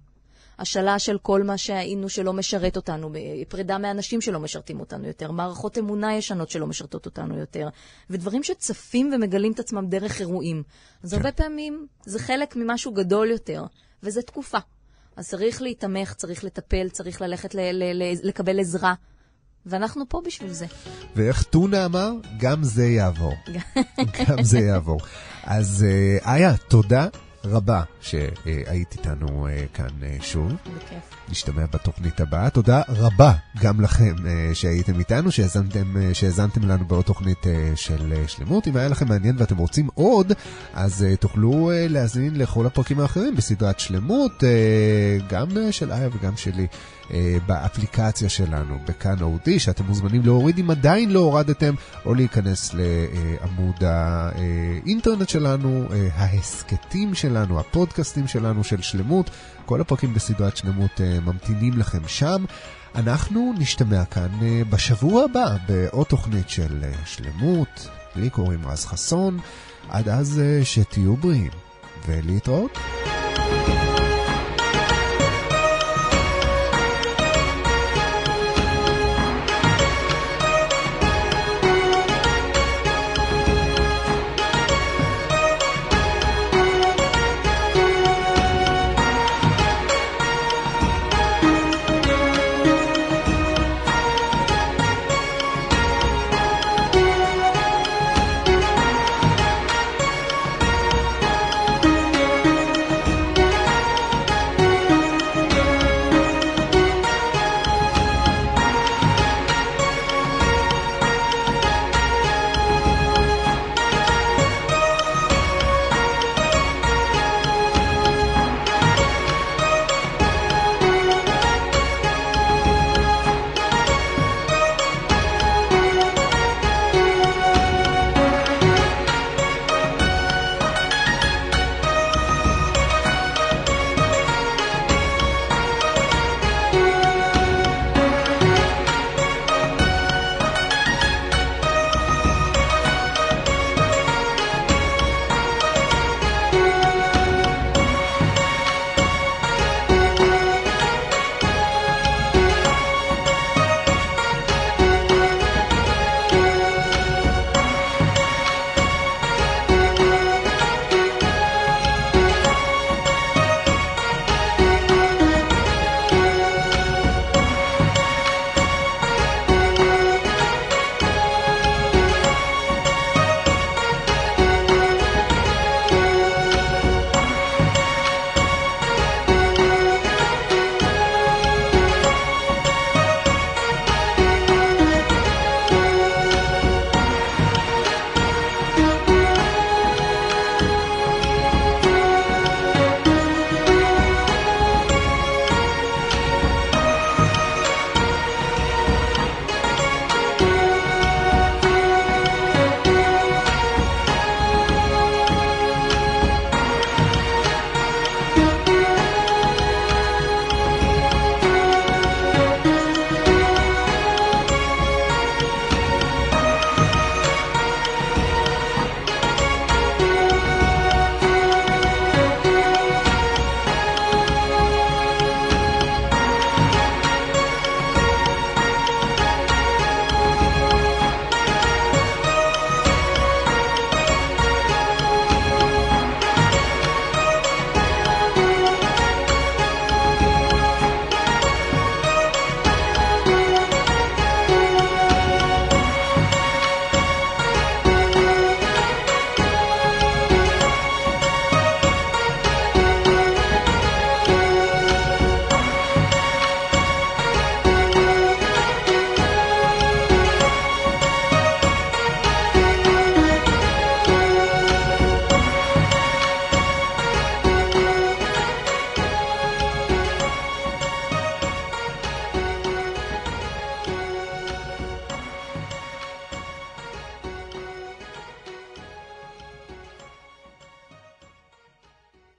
השאלה של כל מה שהיינו שלא משרת אותנו, פרידה מאנשים שלא משרתים אותנו יותר, מערכות אמונה ישנות שלא משרתות אותנו יותר, ודברים שצפים ומגלים את עצמם דרך אירועים. אז כן. הרבה פעמים זה חלק ממשהו גדול יותר, וזה תקופה. אז צריך להתמך, צריך לטפל, צריך ללכת ל- ל- ל- לקבל עזרה. ואנחנו פה בשביל זה. ואיך טונה אמר? גם זה יעבור. <laughs> גם זה יעבור. אז אה, איה, תודה רבה שהיית איתנו אה, כאן אה, שוב. בכיף. נשתמע בתוכנית הבאה. תודה רבה גם לכם שהייתם איתנו, שהאזנתם, שהאזנתם לנו בעוד תוכנית של שלמות. אם היה לכם מעניין ואתם רוצים עוד, אז תוכלו להאזין לכל הפרקים האחרים בסדרת שלמות, גם של איה וגם שלי. אה, באפליקציה שלנו, בכאן אודי, שאתם מוזמנים להוריד אם עדיין לא הורדתם, או להיכנס לעמוד האינטרנט שלנו, אה, ההסכתים שלנו, הפודקאסטים שלנו של שלמות, כל הפרקים בסדרת שלמות אה, ממתינים לכם שם. אנחנו נשתמע כאן בשבוע הבא בעוד תוכנית של שלמות, לי קוראים רז חסון, עד אז שתהיו בריאים ולהתראות.